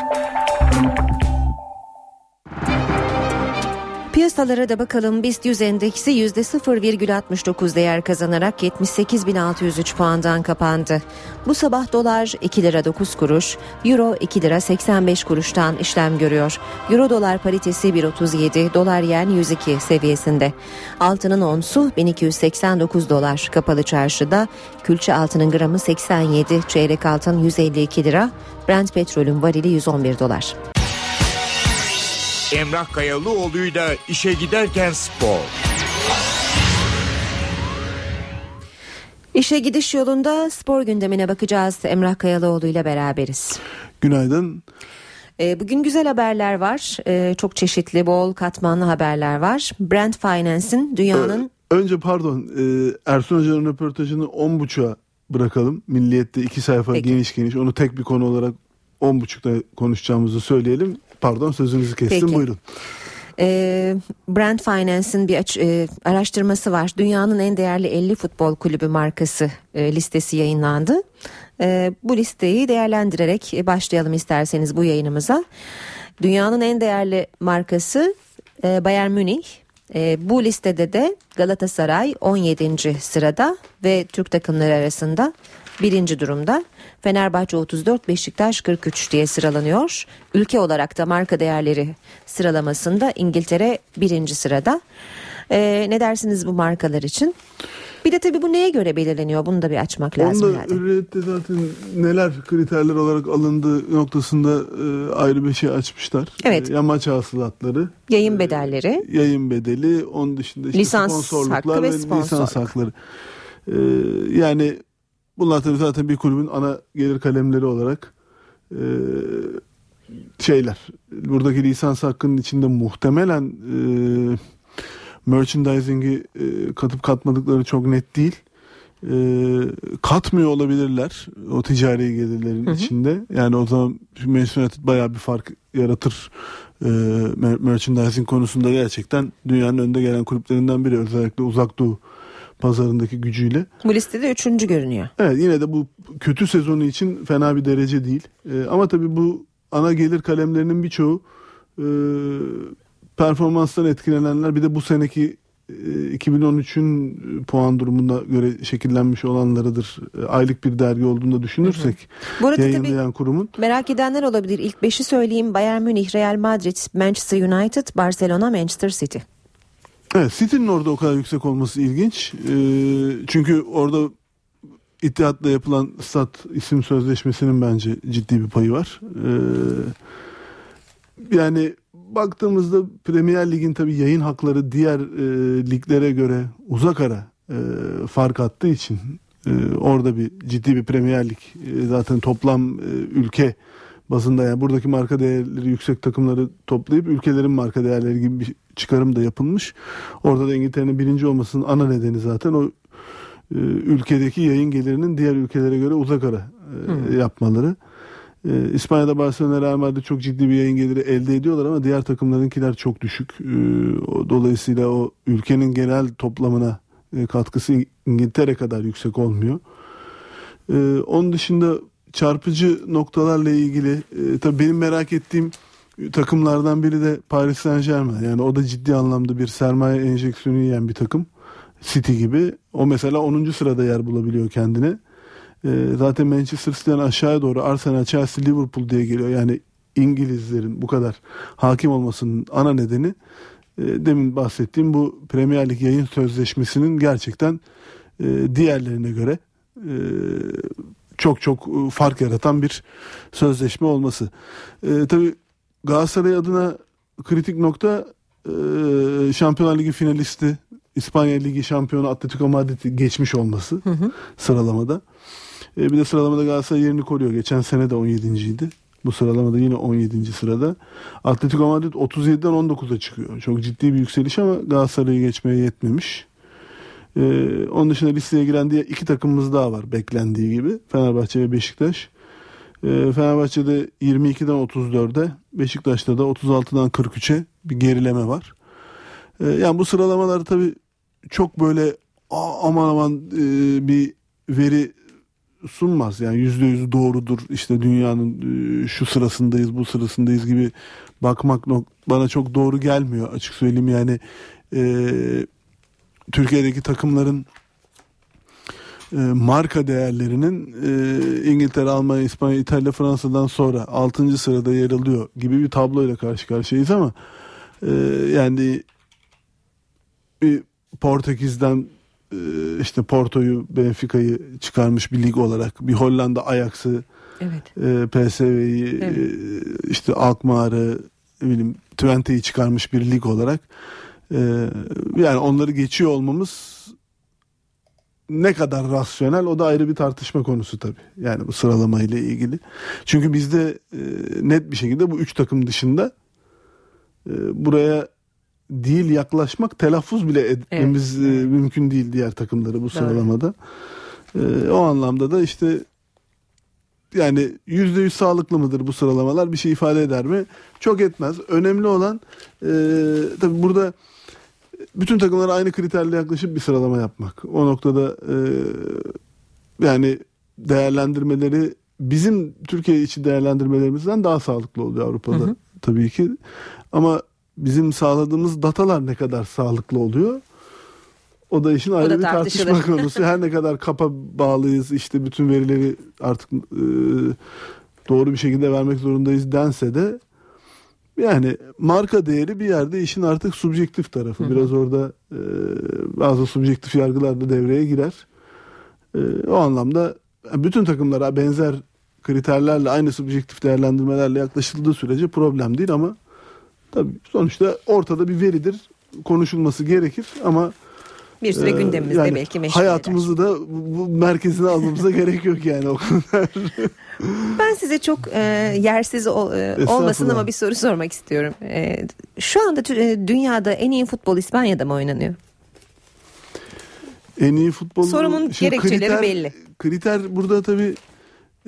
Piyasalara da bakalım BIST 100 endeksi %0,69 değer kazanarak 78.603 puandan kapandı. Bu sabah dolar 2 lira 9 kuruş, euro 2 lira 85 kuruştan işlem görüyor. Euro dolar paritesi 1.37, dolar yen 102 seviyesinde. Altının onsu 1289 dolar kapalı çarşıda, külçe altının gramı 87, çeyrek altın 152 lira, Brent petrolün varili 111 dolar. Emrah Kayalıoğlu'yla işe giderken spor. İşe gidiş yolunda spor gündemine bakacağız. Emrah Kayalıoğlu ile beraberiz. Günaydın. Ee, bugün güzel haberler var. Ee, çok çeşitli, bol katmanlı haberler var. Brand Finance'in dünyanın... Önce pardon, e, Ersun Hoca'nın röportajını 10.30'a bırakalım. Milliyet'te iki sayfa Peki. geniş geniş. Onu tek bir konu olarak 10.30'da konuşacağımızı söyleyelim. Pardon sözünüzü kestim Peki. buyurun. E, Brand Finance'in bir aç, e, araştırması var. Dünyanın en değerli 50 futbol kulübü markası e, listesi yayınlandı. E, bu listeyi değerlendirerek e, başlayalım isterseniz bu yayınımıza. Dünyanın en değerli markası e, Bayern Münih. E, bu listede de Galatasaray 17. sırada ve Türk takımları arasında birinci durumda. Fenerbahçe 34, Beşiktaş 43 diye sıralanıyor. Ülke olarak da marka değerleri sıralamasında İngiltere birinci sırada. Ee, ne dersiniz bu markalar için? Bir de tabii bu neye göre belirleniyor? Bunu da bir açmak lazım Onda herhalde. hürriyette zaten neler kriterler olarak alındığı noktasında e, ayrı bir şey açmışlar. Evet. E, yamaç hasılatları, Yayın bedelleri. yayın bedeli, onun dışında işte Lisans sponsorluklar hakkı ve ve lisans hakları. E, yani bunlar tabii zaten bir kulübün ana gelir kalemleri olarak e, şeyler. Buradaki lisans hakkının içinde muhtemelen e, merchandising'i e, katıp katmadıkları çok net değil. E, katmıyor olabilirler o ticari gelirlerin Hı hı. içinde. Yani o zaman Manchester United bayağı bir fark yaratır e, mer- merchandising konusunda gerçekten dünyanın önde gelen kulüplerinden biri özellikle uzak doğu pazarındaki gücüyle. Bu listede üçüncü görünüyor. Evet yine de bu kötü sezonu için fena bir derece değil. Ee, ama tabii bu ana gelir kalemlerinin birçoğu e, performanstan etkilenenler bir de bu seneki e, 2013'ün puan durumuna göre şekillenmiş olanlarıdır. E, aylık bir dergi olduğunda düşünürsek Bu arada yayınlayan kurumun. Merak edenler olabilir. İlk beşi söyleyeyim. Bayern Münih, Real Madrid, Manchester United, Barcelona, Manchester City. Evet City'nin orada o kadar yüksek olması ilginç. Ee, çünkü orada İttihat'la yapılan stat isim sözleşmesinin bence ciddi bir payı var. Ee, yani baktığımızda Premier Lig'in tabii yayın hakları diğer e, liglere göre uzak ara e, fark attığı için e, orada bir ciddi bir Premier Lig e, zaten toplam e, ülke bazında yani buradaki marka değerleri yüksek takımları toplayıp ülkelerin marka değerleri gibi bir çıkarım da yapılmış. Orada da İngiltere'nin birinci olmasının ana nedeni zaten o e, ülkedeki yayın gelirinin diğer ülkelere göre uzak ara e, yapmaları. E, İspanya'da Barcelona Real Madrid çok ciddi bir yayın geliri elde ediyorlar ama diğer takımlarınkiler çok düşük. E, o- dolayısıyla o ülkenin genel toplamına e, katkısı İngiltere kadar yüksek olmuyor. E, onun dışında çarpıcı noktalarla ilgili e, tabii benim merak ettiğim takımlardan biri de Paris Saint Germain. Yani o da ciddi anlamda bir sermaye enjeksiyonu yiyen bir takım. City gibi. O mesela 10. sırada yer bulabiliyor kendine. E, zaten Manchester City'den aşağıya doğru Arsenal, Chelsea, Liverpool diye geliyor. Yani İngilizlerin bu kadar hakim olmasının ana nedeni e, demin bahsettiğim bu Premier Lig yayın sözleşmesinin gerçekten e, diğerlerine göre e, çok çok e, fark yaratan bir sözleşme olması. E, tabii Galatasaray adına kritik nokta e, Şampiyonlar Ligi finalisti İspanya Ligi şampiyonu Atletico Madrid'i geçmiş olması sıralamada. E, bir de sıralamada Galatasaray yerini koruyor. Geçen sene de 17. idi. Bu sıralamada yine 17. sırada. Atletico Madrid 37'den 19'a çıkıyor. Çok ciddi bir yükseliş ama Galatasaray'ı geçmeye yetmemiş. Ee, onun dışında listeye giren diye iki takımımız daha var beklendiği gibi. Fenerbahçe ve Beşiktaş. Ee, Fenerbahçe'de 22'den 34'e, Beşiktaş'ta da 36'dan 43'e bir gerileme var. Ee, yani bu sıralamalar tabii çok böyle "Aa, aman aman e, bir veri sunmaz. Yani yüzde yüz doğrudur. İşte dünyanın e, şu sırasındayız, bu sırasındayız gibi bakmak bana çok doğru gelmiyor açık söyleyeyim. Yani e, Türkiye'deki takımların e, marka değerlerinin e, İngiltere, Almanya, İspanya, İtalya, Fransa'dan sonra 6. sırada yer alıyor gibi bir tabloyla karşı karşıyayız ama e, yani bir Portekiz'den e, işte Porto'yu, Benfica'yı çıkarmış bir lig olarak bir Hollanda Ajax'ı Evet. e, PSV'yi Evet. e, işte Alkmaar'ı bileyim Twente'yi çıkarmış bir lig olarak e, yani onları geçiyor olmamız ne kadar rasyonel o da ayrı bir tartışma konusu tabii. Yani bu sıralama ile ilgili. Çünkü bizde e, net bir şekilde bu üç takım dışında e, buraya değil yaklaşmak telaffuz bile etmemiz e, mümkün değil diğer takımları bu sıralamada. E, o anlamda da işte yani yüzde yüz sağlıklı mıdır bu sıralamalar bir şey ifade eder mi? Çok etmez. Önemli olan e, tabii burada bütün takımlara aynı kriterle yaklaşıp bir sıralama yapmak. O noktada e, yani değerlendirmeleri bizim Türkiye içi değerlendirmelerimizden daha sağlıklı oluyor Avrupa'da Hı hı. tabii ki. Ama bizim sağladığımız datalar ne kadar sağlıklı oluyor? O da işin ayrı da bir tartışma konusu. Her ne kadar kapa bağlıyız işte bütün verileri artık e, doğru bir şekilde vermek zorundayız dense de Yani marka değeri bir yerde işin artık subjektif tarafı. Hı-hı. Biraz orada e, bazı subjektif yargılar da devreye girer. E, o anlamda bütün takımlara benzer kriterlerle aynı subjektif değerlendirmelerle yaklaşıldığı sürece problem değil ama tabii sonuçta ortada bir veridir konuşulması gerekir ama bir süre e, gündemimizde yani belki meşgul Hayatımızı eder. da bu merkezine almamıza gerek yok yani o kadar. ben size çok e, yersiz o, e, olmasın ama bir soru sormak istiyorum. E, şu anda e, dünyada en iyi futbol İspanya'da mı oynanıyor? En iyi futbol... Sorumun gerekçeleri kriter, belli. Kriter burada tabii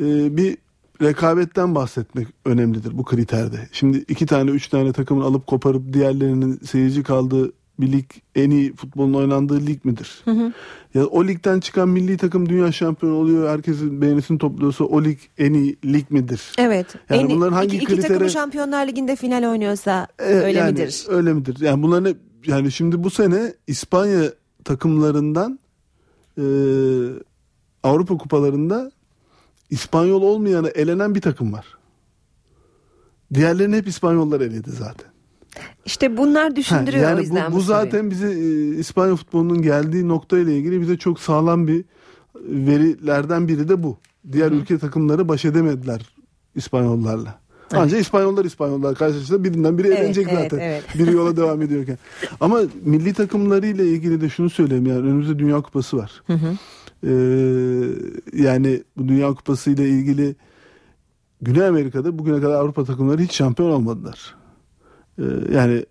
e, bir rekabetten bahsetmek önemlidir bu kriterde. Şimdi iki tane üç tane takımın alıp koparıp diğerlerinin seyirci kaldığı bir lig en iyi futbolun oynandığı lig midir? Hı hı. Ya o ligden çıkan milli takım dünya şampiyonu oluyor. Herkesin beğenisini topluyorsa o lig en iyi lig midir? Evet. Yani en, bunların hangi iki, kritere... iki takımı Şampiyonlar Ligi'nde final oynuyorsa e, öyle yani, midir? Öyle midir? Yani bunların hep, yani şimdi bu sene İspanya takımlarından e, Avrupa kupalarında İspanyol olmayanı elenen bir takım var. Diğerlerini hep İspanyollar eledi zaten. İşte bunlar düşündürüyor ha, yani o yüzden. Bu, bu zaten bize e, İspanya futbolunun geldiği nokta ile ilgili bize çok sağlam bir verilerden biri de bu. Diğer Hı. ülke takımları baş edemediler İspanyollarla. Evet. Ancak İspanyollar İspanyollar karşılaştığında birinden biri evet, elenecek evet, zaten. Evet. Biri yola devam ediyorken. Ama milli takımları ile ilgili de şunu söyleyeyim yani önümüzde Dünya Kupası var. Hı hı. Ee, yani bu Dünya Kupası ile ilgili Güney Amerika'da bugüne kadar Avrupa takımları hiç şampiyon olmadılar. Ee, yani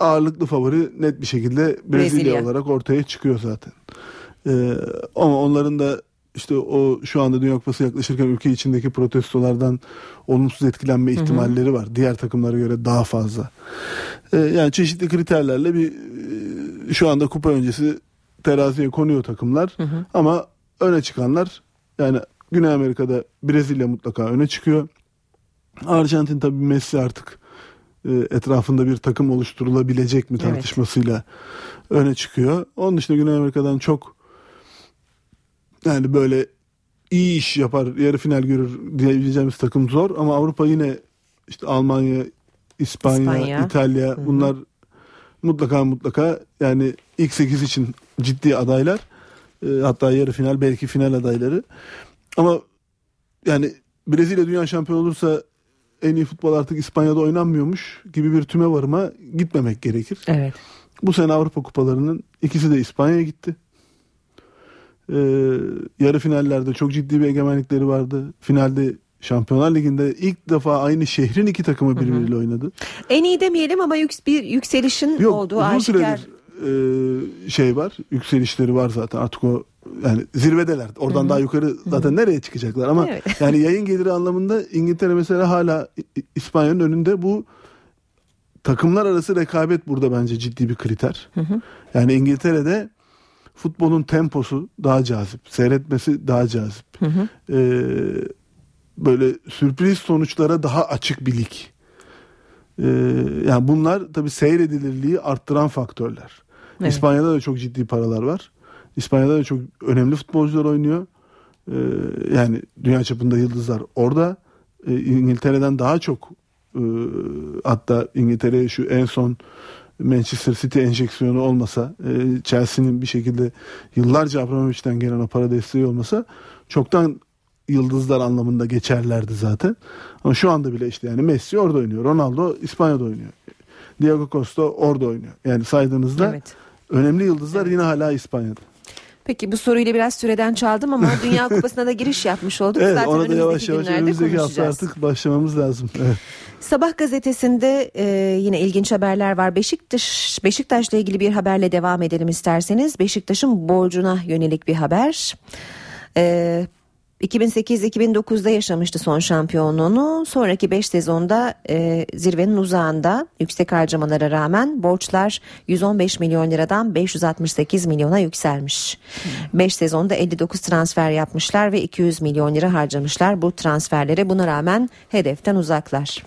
ağırlıklı favori net bir şekilde Brezilya, Brezilya. olarak ortaya çıkıyor zaten. Ee, ama onların da işte o şu anda Dünya Kupası yaklaşırken ülke içindeki protestolardan olumsuz etkilenme ihtimalleri var. Diğer takımlara göre daha fazla. Ee, yani çeşitli kriterlerle bir e, şu anda kupa öncesi teraziye konuyor takımlar. Hı hı. Ama öne çıkanlar yani Güney Amerika'da Brezilya mutlaka öne çıkıyor. Arjantin tabii Messi artık e, etrafında bir takım oluşturulabilecek mi tartışmasıyla evet. öne çıkıyor. Onun dışında Güney Amerika'dan çok yani böyle iyi iş yapar, yarı final görür diyebileceğimiz takım zor ama Avrupa yine işte Almanya, İspanya, İspanya. İtalya Hı-hı. bunlar mutlaka mutlaka yani ilk 8 için ciddi adaylar. E, hatta yarı final belki final adayları. Ama yani Brezilya dünya şampiyonu olursa en iyi futbol artık İspanya'da oynanmıyormuş gibi bir tüme varıma gitmemek gerekir. Evet. Bu sene Avrupa kupalarının ikisi de İspanya'ya gitti. Ee, yarı finallerde çok ciddi bir egemenlikleri vardı. Finalde Şampiyonlar Ligi'nde ilk defa aynı şehrin iki takımı birbiriyle oynadı. En iyi demeyelim ama yük, bir yükselişin Yok, olduğu aşikar. Süredir, e, şey var, yükselişleri var zaten artık o yani zirvedeler. Oradan Hı-hı. daha yukarı zaten Hı-hı. nereye çıkacaklar ama evet. yani yayın geliri anlamında İngiltere mesela hala İspanya'nın önünde bu takımlar arası rekabet burada bence ciddi bir kriter. Hı-hı. Yani İngiltere'de futbolun temposu daha cazip, seyretmesi daha cazip. Ee, böyle sürpriz sonuçlara daha açık bir lig. Ee, yani bunlar tabii seyredilirliği arttıran faktörler. Evet. İspanya'da da çok ciddi paralar var. İspanya'da da çok önemli futbolcular oynuyor. Ee, yani dünya çapında yıldızlar orada. Ee, İngiltere'den daha çok e, hatta İngiltere'ye şu en son Manchester City enjeksiyonu olmasa e, Chelsea'nin bir şekilde yıllarca Abramovich'ten gelen o para desteği olmasa çoktan yıldızlar anlamında geçerlerdi zaten. Ama şu anda bile işte yani Messi orada oynuyor. Ronaldo İspanya'da oynuyor. Diego Costa orada oynuyor. Yani saydığınızda evet. önemli yıldızlar evet. yine hala İspanya'da. Peki bu soruyla biraz süreden çaldım ama Dünya Kupası'na da giriş yapmış olduk. evet, Zaten ona da yavaş yavaş önümüzdeki hafta artık başlamamız lazım. Evet. Sabah gazetesinde e, yine ilginç haberler var. Beşiktaş Beşiktaş'la ilgili bir haberle devam edelim isterseniz. Beşiktaş'ın borcuna yönelik bir haber. E, 2008-2009'da yaşamıştı son şampiyonluğunu. Sonraki 5 sezonda e, zirvenin uzağında yüksek harcamalara rağmen borçlar 115 milyon liradan 568 milyona yükselmiş. 5 hmm. sezonda 59 transfer yapmışlar ve 200 milyon lira harcamışlar bu transferlere. Buna rağmen hedeften uzaklar.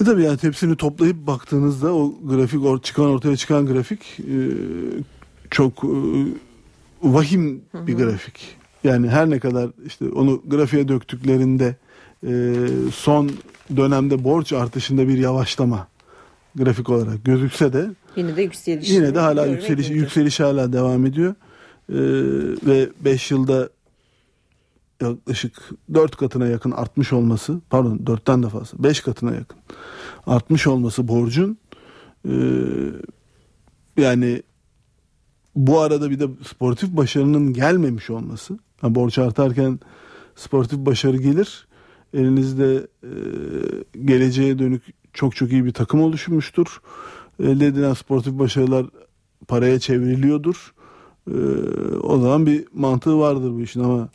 E tabii yani hepsini toplayıp baktığınızda o grafik çıkan ortaya çıkan grafik e, çok e, vahim bir grafik. Yani her ne kadar işte onu grafiğe döktüklerinde e, son dönemde borç artışında bir yavaşlama grafik olarak gözükse de Yine de yükseliş. yine de hala yükseliş yükseliş hala devam ediyor. Ee, ve 5 yılda yaklaşık 4 katına yakın artmış olması pardon 4'ten de fazla 5 katına yakın artmış olması borcun e, yani bu arada bir de sportif başarının gelmemiş olması yani borç artarken sportif başarı gelir elinizde e, geleceğe dönük çok çok iyi bir takım oluşmuştur elde edilen sportif başarılar paraya çevriliyordur ee, o zaman bir mantığı vardır bu işin ama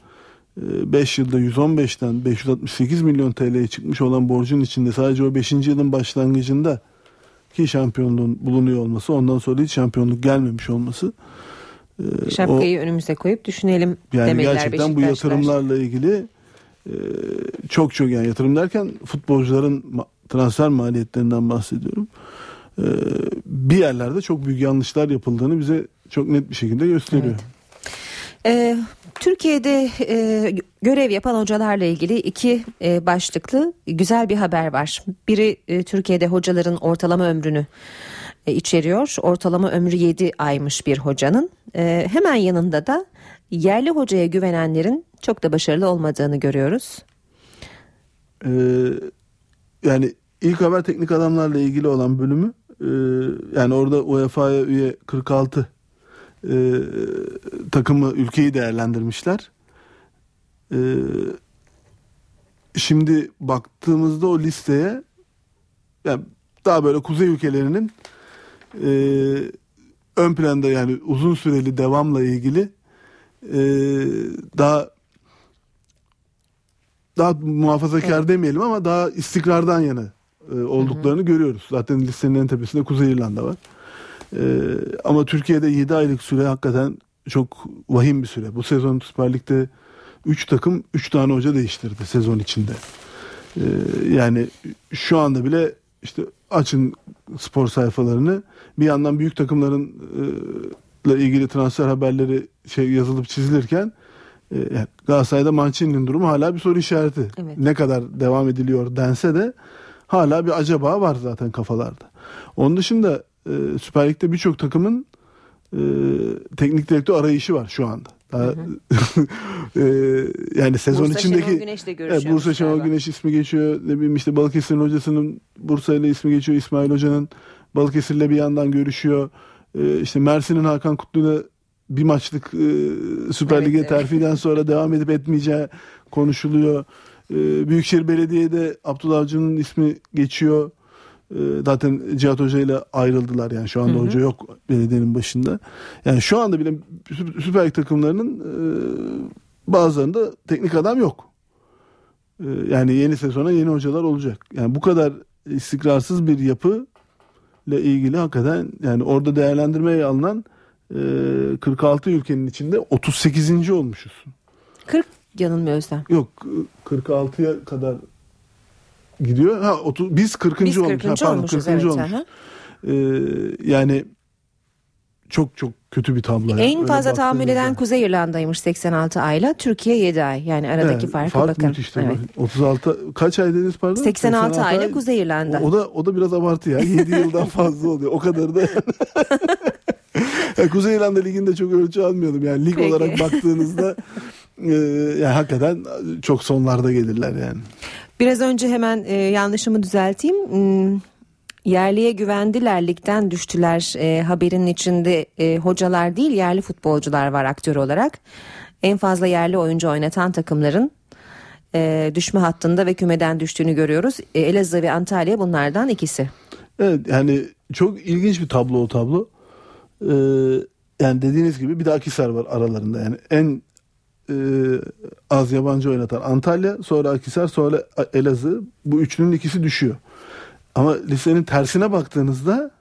5 yılda 115'ten 568 milyon TL'ye çıkmış olan borcun içinde sadece o 5. yılın başlangıcında ki şampiyonluğun bulunuyor olması ondan sonra hiç şampiyonluk gelmemiş olması e, Şapkayı o, önümüze koyup düşünelim yani demeliler gerçekten bu yatırımlarla ilgili e, çok çok yani yatırım derken futbolcuların transfer maliyetlerinden bahsediyorum. E, bir yerlerde çok büyük yanlışlar yapıldığını bize çok net bir şekilde gösteriyor. Evet. Ee, Türkiye'de e, görev yapan hocalarla ilgili iki e, başlıklı güzel bir haber var. Biri e, Türkiye'de hocaların ortalama ömrünü e, içeriyor. Ortalama ömrü 7 aymış bir hocanın. E, hemen yanında da yerli hocaya güvenenlerin çok da başarılı olmadığını görüyoruz. Ee, yani ilk haber teknik adamlarla ilgili olan bölümü e, yani orada UEFA'ya üye 46 e, takımı ülkeyi değerlendirmişler. E, şimdi baktığımızda o listeye yani daha böyle kuzey ülkelerinin e, ön planda yani uzun süreli devamla ilgili e, daha daha muhafazakar evet. demeyelim ama daha istikrardan yana e, olduklarını hı hı. görüyoruz. Zaten listenin en tepesinde Kuzey İrlanda var. Ee, ama Türkiye'de 7 aylık süre hakikaten çok vahim bir süre. Bu sezon Süper Lig'de 3 takım 3 tane hoca değiştirdi sezon içinde. Ee, yani şu anda bile işte açın spor sayfalarını bir yandan büyük takımların ile ilgili transfer haberleri şey yazılıp çizilirken e, Galatasaray'da Mancini'nin durumu hala bir soru işareti. Evet. Ne kadar devam ediliyor dense de hala bir acaba var zaten kafalarda. Onun dışında e, Süper Lig'de birçok takımın e, teknik direktör arayışı var şu anda. Daha, hı hı. e, yani sezon Bursa içindeki Şenol Güneş'le evet, Bursa Şenol galiba. Güneş ismi geçiyor. Ne bileyim işte Balıkesir'in hocasının Bursa ile ismi geçiyor. İsmail Hoca'nın Balıkesir'le bir yandan görüşüyor. E, işte Mersin'in Hakan Kutlu'yla bir maçlık e, Süper Lig'e evet, terfiden evet. sonra devam edip etmeyeceği konuşuluyor. E, Büyükşehir Belediye'de Abdullah Avcı'nın ismi geçiyor. Ee, zaten Cihat Hoca ile ayrıldılar yani şu anda hı hı. hoca yok belediyenin başında. Yani şu anda bile Süper Lig takımlarının e, bazılarında teknik adam yok. E, yani yeni sezona yeni hocalar olacak. Yani bu kadar istikrarsız bir yapı ile ilgili hakikaten yani orada değerlendirmeye alınan e, 46 ülkenin içinde 38. olmuşuz. 40 yanılmıyorsam. Yok 46'ya kadar gidiyor. Ha 30 biz 40. Biz 40. olmuş. Ha, pardon, 40. Evet, olmuş. Ee, yani çok çok kötü bir tablo. En yani. fazla tahammül eden Kuzey İrlanda'ymış 86 ayla. Türkiye 7 ay. Yani aradaki evet, farka fark bakın. Müthiş evet. 36 kaç ay dediniz pardon? 86, 86 ayla ay, Kuzey İrlanda. O, o da o da biraz abartı ya. 7 yıldan fazla oluyor. O kadar da yani. Kuzey İrlanda liginde çok ölçü almıyordum. Yani lig Peki. olarak baktığınızda e, yani hakikaten çok sonlarda gelirler yani. Biraz önce hemen e, yanlışımı düzelteyim. Hmm, yerliye güvendiler ligden düştüler e, haberin içinde e, hocalar değil yerli futbolcular var aktör olarak. En fazla yerli oyuncu oynatan takımların e, düşme hattında ve kümeden düştüğünü görüyoruz. E, Elazığ ve Antalya bunlardan ikisi. Evet yani çok ilginç bir tablo o tablo. Ee, yani dediğiniz gibi bir de Akisar var aralarında yani en e, az yabancı oynatan Antalya, sonra Akisar, sonra Elazığ. Bu üçünün ikisi düşüyor. Ama listenin tersine baktığınızda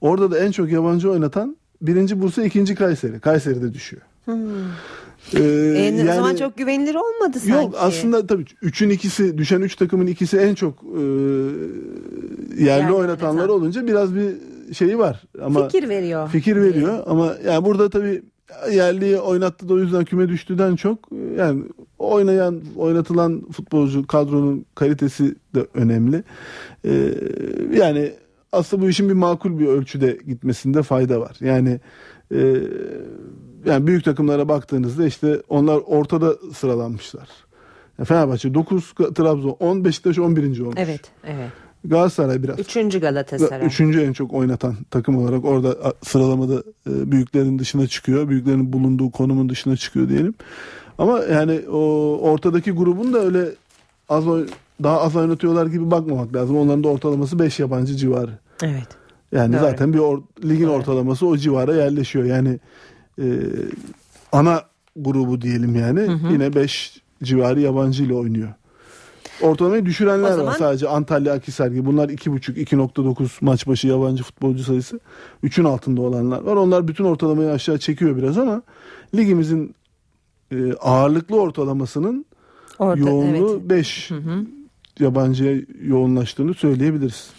orada da en çok yabancı oynatan birinci Bursa, ikinci Kayseri. Kayseri de düşüyor. Hmm. Ee, e, yani, o zaman çok güvenilir olmadı sanki. Yok aslında tabii üçün ikisi düşen üç takımın ikisi en çok e, yerli yani oynatanları oynatan. olunca biraz bir şeyi var. Ama fikir veriyor. Fikir veriyor ama yani burada tabii yerliyi oynattı da o yüzden küme düştüden çok yani oynayan oynatılan futbolcu kadronun kalitesi de önemli. Ee, yani aslında bu işin bir makul bir ölçüde gitmesinde fayda var. Yani e, yani büyük takımlara baktığınızda işte onlar ortada sıralanmışlar. Fenerbahçe 9, Trabzon 10, Beşiktaş 11. olmuş. Evet, evet. Galatasaray biraz. Üçüncü Galatasaray. Üçüncü en çok oynatan takım olarak orada sıralamada e, büyüklerin dışına çıkıyor. Büyüklerin bulunduğu konumun dışına çıkıyor diyelim. Ama yani o ortadaki grubun da öyle az daha az oynatıyorlar gibi bakmamak lazım. Onların da ortalaması 5 yabancı civarı. Evet. Yani Doğru. zaten bir or, ligin Doğru. ortalaması o civara yerleşiyor. Yani e, ana grubu diyelim yani hı hı. yine 5 civarı yabancı ile oynuyor. Ortalamayı düşürenler zaman... var sadece Antalya Akisar gibi. Bunlar 2.5 2.9 maç başı yabancı futbolcu sayısı. 3'ün altında olanlar var. Onlar bütün ortalamayı aşağı çekiyor biraz ama ligimizin e, ağırlıklı ortalamasının Orta, yoğunluğu 5 evet. yabancıya yoğunlaştığını söyleyebiliriz.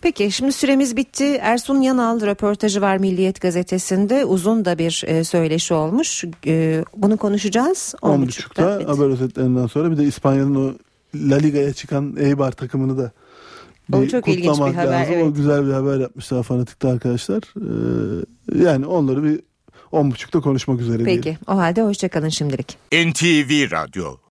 Peki şimdi süremiz bitti. Ersun Yanal röportajı var Milliyet Gazetesi'nde. Uzun da bir e, söyleşi olmuş. E, bunu konuşacağız. 10.30'da 10 haber özetlerinden sonra bir de İspanya'nın o La Liga'ya çıkan Eibar takımını da o çok ilginç bir haber. Lazım. Evet. O güzel bir haber yapmışlar fanatikte arkadaşlar. Ee, yani onları bir 10.30'da konuşmak üzere Peki diyelim. o halde hoşçakalın şimdilik. NTV Radyo